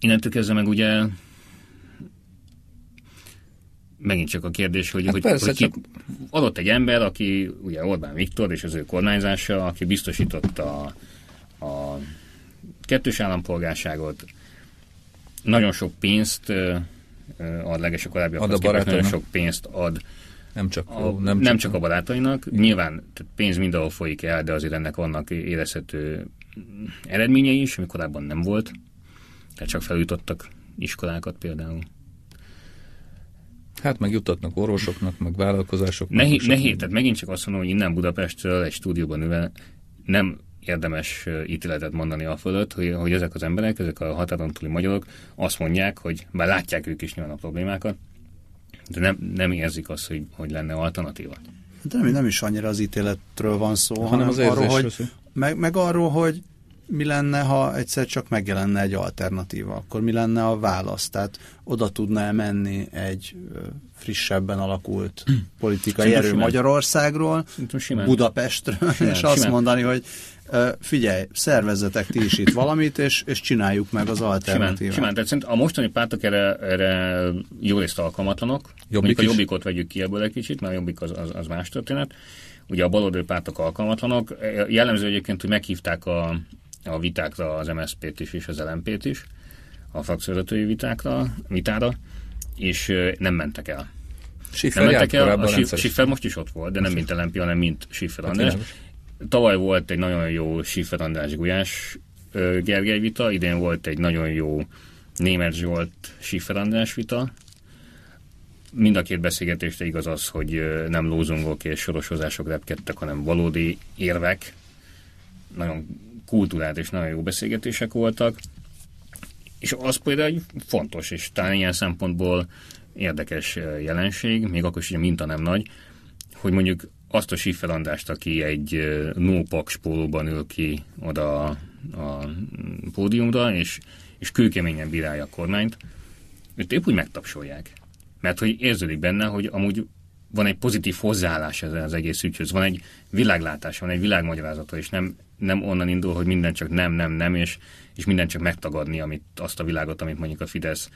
Innentől kezdve meg ugye megint csak a kérdés, hogy, hát hogy, persze, hogy ki, csak... adott egy ember, aki ugye Orbán Viktor és az ő kormányzása, aki biztosította a, a kettős állampolgárságot, nagyon sok pénzt ad leges a korábbiakhoz képest, nagyon sok pénzt ad
nem csak,
a, nem, nem csak, a barátainak. Nyilván tehát pénz mindenhol folyik el, de azért ennek vannak érezhető eredményei is, ami korábban nem volt. Tehát csak felütottak iskolákat például.
Hát meg juttatnak orvosoknak, meg vállalkozásoknak.
Nehéz, nehéz, tehát megint csak azt mondom, hogy innen Budapestről egy stúdióban ülve nem érdemes ítéletet mondani a fölött, hogy, hogy ezek az emberek, ezek a határon túli magyarok azt mondják, hogy bár látják ők is nyilván a problémákat, de nem, nem érzik azt, hogy, hogy lenne alternatíva.
De nem, nem is annyira az ítéletről van szó, hanem, hanem az arról, hogy, meg, meg arról, hogy mi lenne, ha egyszer csak megjelenne egy alternatíva, akkor mi lenne a válasz? Tehát oda tudna -e menni egy frissebben alakult politikai Szerintem erő simán. Magyarországról, simán. Budapestről, simán, és azt simán. mondani, hogy figyelj, szervezzetek ti is itt valamit, és, és csináljuk meg az alternatívát. Simán,
simán. Tehát szerint a mostani pártok erre, erre jó részt alkalmatlanok. Jobbik a jobbikot vegyük ki ebből egy kicsit, mert a jobbik az, az, az más történet. Ugye a baloldali pártok alkalmatlanok. Jellemző egyébként, hogy meghívták a, a vitákra az MSZP-t is és az LMP-t is, a frakcióvezetői vitákra, vitára, és nem mentek el.
Schiffer nem mentek el, a
Schiffer most is ott volt, de nem mint LMP, hanem mint Schiffer hát András. Tavaly volt egy nagyon jó Schiffer András Gulyás Gergely vita, idén volt egy nagyon jó Német Zsolt Schiffer András vita. Mind a két beszélgetésre igaz az, hogy nem lózungok és sorosozások repkedtek, hanem valódi érvek, nagyon kultúrát és nagyon jó beszélgetések voltak, és az például fontos, és talán ilyen szempontból érdekes jelenség, még akkor is, hogy a minta nem nagy, hogy mondjuk azt a Schiffer aki egy no spólóban ül ki oda a, a pódiumra, és, és kőkeményen bírálja a kormányt, őt épp úgy megtapsolják. Mert hogy érződik benne, hogy amúgy van egy pozitív hozzáállás ez az egész ügyhöz, van egy világlátás, van egy világmagyarázata, és nem, nem onnan indul, hogy minden csak nem, nem, nem, és, és minden csak megtagadni amit, azt a világot, amit mondjuk a Fidesz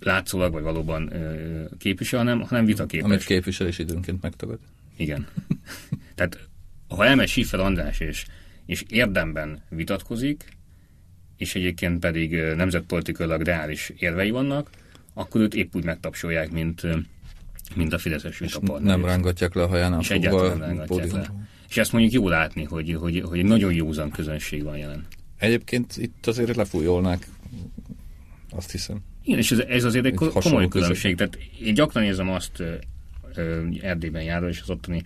látszólag, vagy valóban ö, képvisel, hanem, hanem vitaképes.
Amit képvisel és időnként megtagad.
Igen. Tehát ha elmegy Schiffer András és, és érdemben vitatkozik, és egyébként pedig nemzetpolitikailag reális érvei vannak, akkor őt épp úgy megtapsolják, mint, mint a Fideszes vitapartner.
Nem rángatják le a haján
És egyáltalán nem rángatják le. És ezt mondjuk jó látni, hogy, hogy, hogy egy nagyon józan közönség van jelen.
Egyébként itt azért lefújolnák, azt hiszem.
Igen, és ez, ez azért egy, egy komoly különbség. Tehát én gyakran érzem azt Erdélyben járva, és az ottani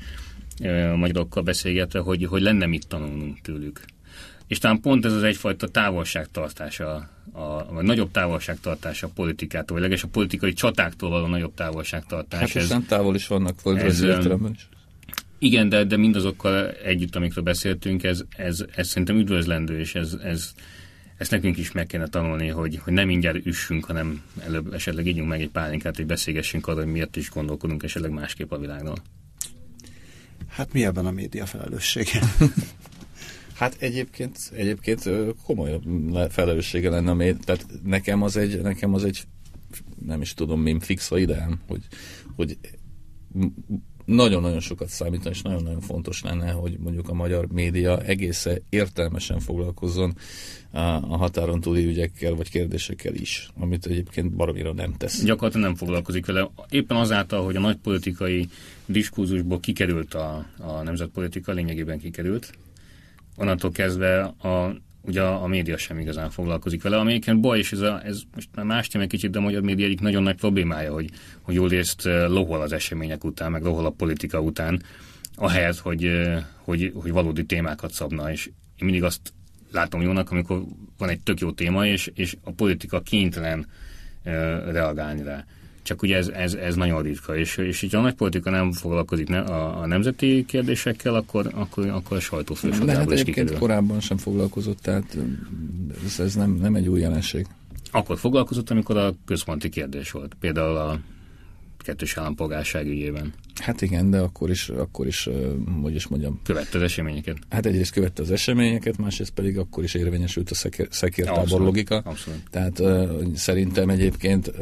magyarokkal beszélgetve, hogy, hogy lenne mit tanulnunk tőlük. És talán pont ez az egyfajta távolságtartása, a, vagy nagyobb távolságtartása a politikától, vagy legalábbis a politikai csatáktól való nagyobb távolságtartás.
Hát ez, távol is vannak földrajzi értelemben is.
Igen, de, de mindazokkal együtt, amikről beszéltünk, ez, ez, ez szerintem üdvözlendő, és ez, ez, ezt nekünk is meg kéne tanulni, hogy, hogy nem mindjárt üssünk, hanem előbb esetleg ígyunk meg egy pálinkát, hogy beszélgessünk arra, hogy miért is gondolkodunk esetleg másképp a világról.
Hát mi ebben a média felelőssége?
Hát egyébként, egyébként komoly felelőssége lenne, ami, tehát nekem az egy, nekem az egy nem is tudom, mi fixva ideám, hogy, hogy nagyon-nagyon sokat számítani, és nagyon-nagyon fontos lenne, hogy mondjuk a magyar média egészen értelmesen foglalkozzon a határon túli ügyekkel vagy kérdésekkel is, amit egyébként baromira nem tesz.
Gyakorlatilag nem foglalkozik vele. Éppen azáltal, hogy a nagy politikai diskurzusból kikerült a, a nemzetpolitika, lényegében kikerült, onnantól kezdve a, ugye a, a média sem igazán foglalkozik vele, amelyiken baj, és ez, a, ez most már más téma kicsit, de a magyar média egyik nagyon nagy problémája, hogy, hogy jól részt lohol az események után, meg lohol a politika után, ahelyett, hogy, hogy, hogy valódi témákat szabna, és én mindig azt látom jónak, amikor van egy tök jó téma, és, és a politika kénytelen uh, reagálni rá. Csak ugye ez, ez, ez nagyon ritka, és, és így a nagy politika nem foglalkozik ne, a, a nemzeti kérdésekkel, akkor, akkor, akkor a sajtófősodából
is kikerül. korábban sem foglalkozott, tehát ez, ez nem, nem egy új jelenség.
Akkor foglalkozott, amikor a központi kérdés volt. Például a kettős állampolgárság ügyében.
Hát igen, de akkor is, akkor is, hogy is mondjam.
Követte az eseményeket.
Hát egyrészt követte az eseményeket, másrészt pedig akkor is érvényesült a szekér, szekértábor logika.
Abszolút.
Tehát uh, szerintem egyébként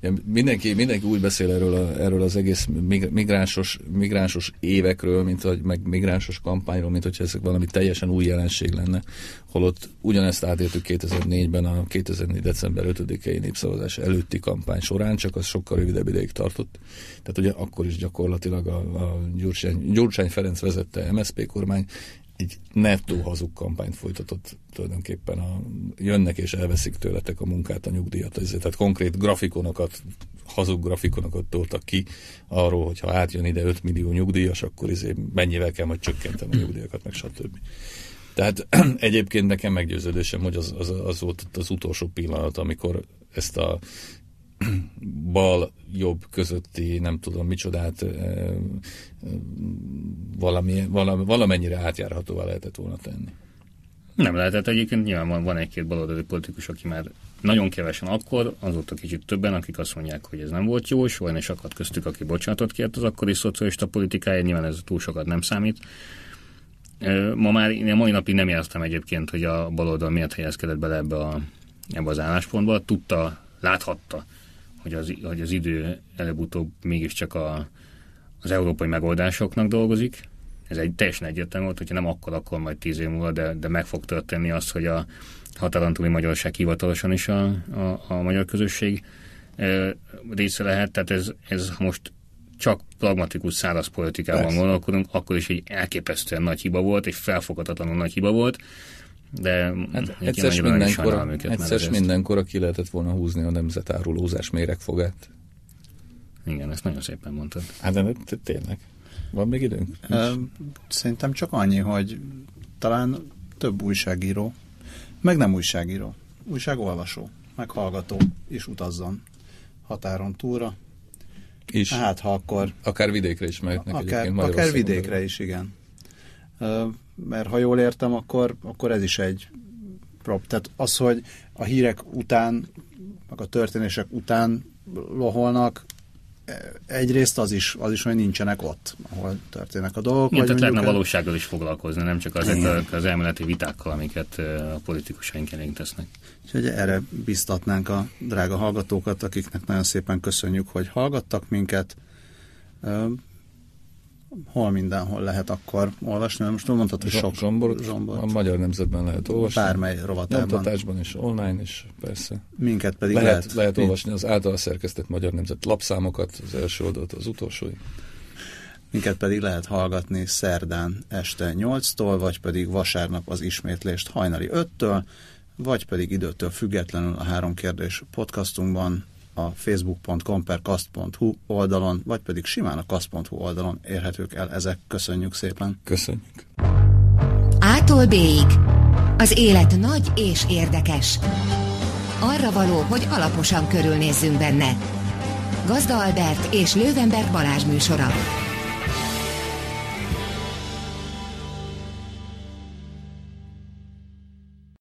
uh, mindenki, mindenki úgy beszél erről, a, erről az egész migránsos, migránsos évekről, mint hogy meg migránsos kampányról, mint hogyha ez valami teljesen új jelenség lenne, holott ugyanezt átértük 2004-ben a 2004. december 5-i népszavazás előtti kampány során, csak az sokkal rövidebb ideig tartott. Tehát ugye akkor is gyakorlatilag a, a Gyurcsány, Gyurcsány Ferenc vezette MSZP kormány egy nettó hazug kampányt folytatott tulajdonképpen a, jönnek és elveszik tőletek a munkát, a nyugdíjat, ezért, tehát konkrét grafikonokat, hazug grafikonokat toltak ki arról, hogy ha átjön ide 5 millió nyugdíjas, akkor izé mennyivel kell majd csökkenteni a nyugdíjakat, meg stb. Tehát egyébként nekem meggyőződésem, hogy az, az, az volt az utolsó pillanat, amikor ezt a bal-jobb közötti, nem tudom micsodát valami, valami, valamennyire átjárhatóvá lehetett volna tenni.
Nem lehetett egyébként, nyilván van, van egy-két baloldali politikus, aki már nagyon kevesen akkor, azóta kicsit többen, akik azt mondják, hogy ez nem volt jó, és olyan is akadt köztük, aki bocsánatot kért az akkori szocialista politikája, nyilván ez túl sokat nem számít. Ma már én a mai napig nem éreztem egyébként, hogy a baloldal miért helyezkedett bele ebbe, a, ebbe az álláspontba. Tudta, láthatta, hogy az, hogy az idő előbb-utóbb mégiscsak a, az európai megoldásoknak dolgozik. Ez egy teljesen egyértelmű volt, hogyha nem akkor, akkor majd tíz év múlva, de, de meg fog történni az, hogy a határon túli magyarság hivatalosan is a, a, a magyar közösség része lehet. Tehát ez, ez most csak pragmatikus száraz politikában Persze. gondolkodunk, akkor is egy elképesztően nagy hiba volt, egy felfoghatatlanul nagy hiba volt, de
hát egyszer mindenkor, egyszer mindenkor ki lehetett volna húzni a nemzetárulózás méregfogát.
Igen, ezt nagyon szépen mondtad.
Hát de, tényleg. Van még időnk?
Szerintem csak annyi, hogy talán több újságíró, meg nem újságíró, újságolvasó, meg hallgató is utazzon határon túlra.
Is.
Hát, ha akkor...
Akár vidékre is mehetnek
akár, Akár vidékre is, igen. Mert ha jól értem, akkor, akkor ez is egy prop. Tehát az, hogy a hírek után, meg a történések után loholnak, egyrészt az is, az is, hogy nincsenek ott, ahol történnek a dolgok.
Igen, tehát lehetne valósággal is foglalkozni, nem csak az, az elméleti vitákkal, amiket a politikusaink elénk tesznek.
Úgyhogy erre biztatnánk a drága hallgatókat, akiknek nagyon szépen köszönjük, hogy hallgattak minket hol mindenhol lehet akkor olvasni? Most mondtad, hogy sok
zsombor, zsombor. A Magyar Nemzetben lehet olvasni.
Bármely rovatában.
Nyomtatásban is, online is, persze.
Minket pedig
lehet. Lehet, lehet olvasni az által szerkesztett Magyar Nemzet lapszámokat, az első oldalt, az utolsó.
Minket pedig lehet hallgatni szerdán este 8-tól, vagy pedig vasárnap az ismétlést hajnali 5-től, vagy pedig időtől függetlenül a három kérdés podcastunkban a facebook.com per kast.hu oldalon, vagy pedig simán a kast.hu oldalon érhetők el ezek. Köszönjük szépen!
Köszönjük!
Ától b Az élet nagy és érdekes. Arra való, hogy alaposan körülnézzünk benne. Gazda Albert és Lővenberg Balázs műsora.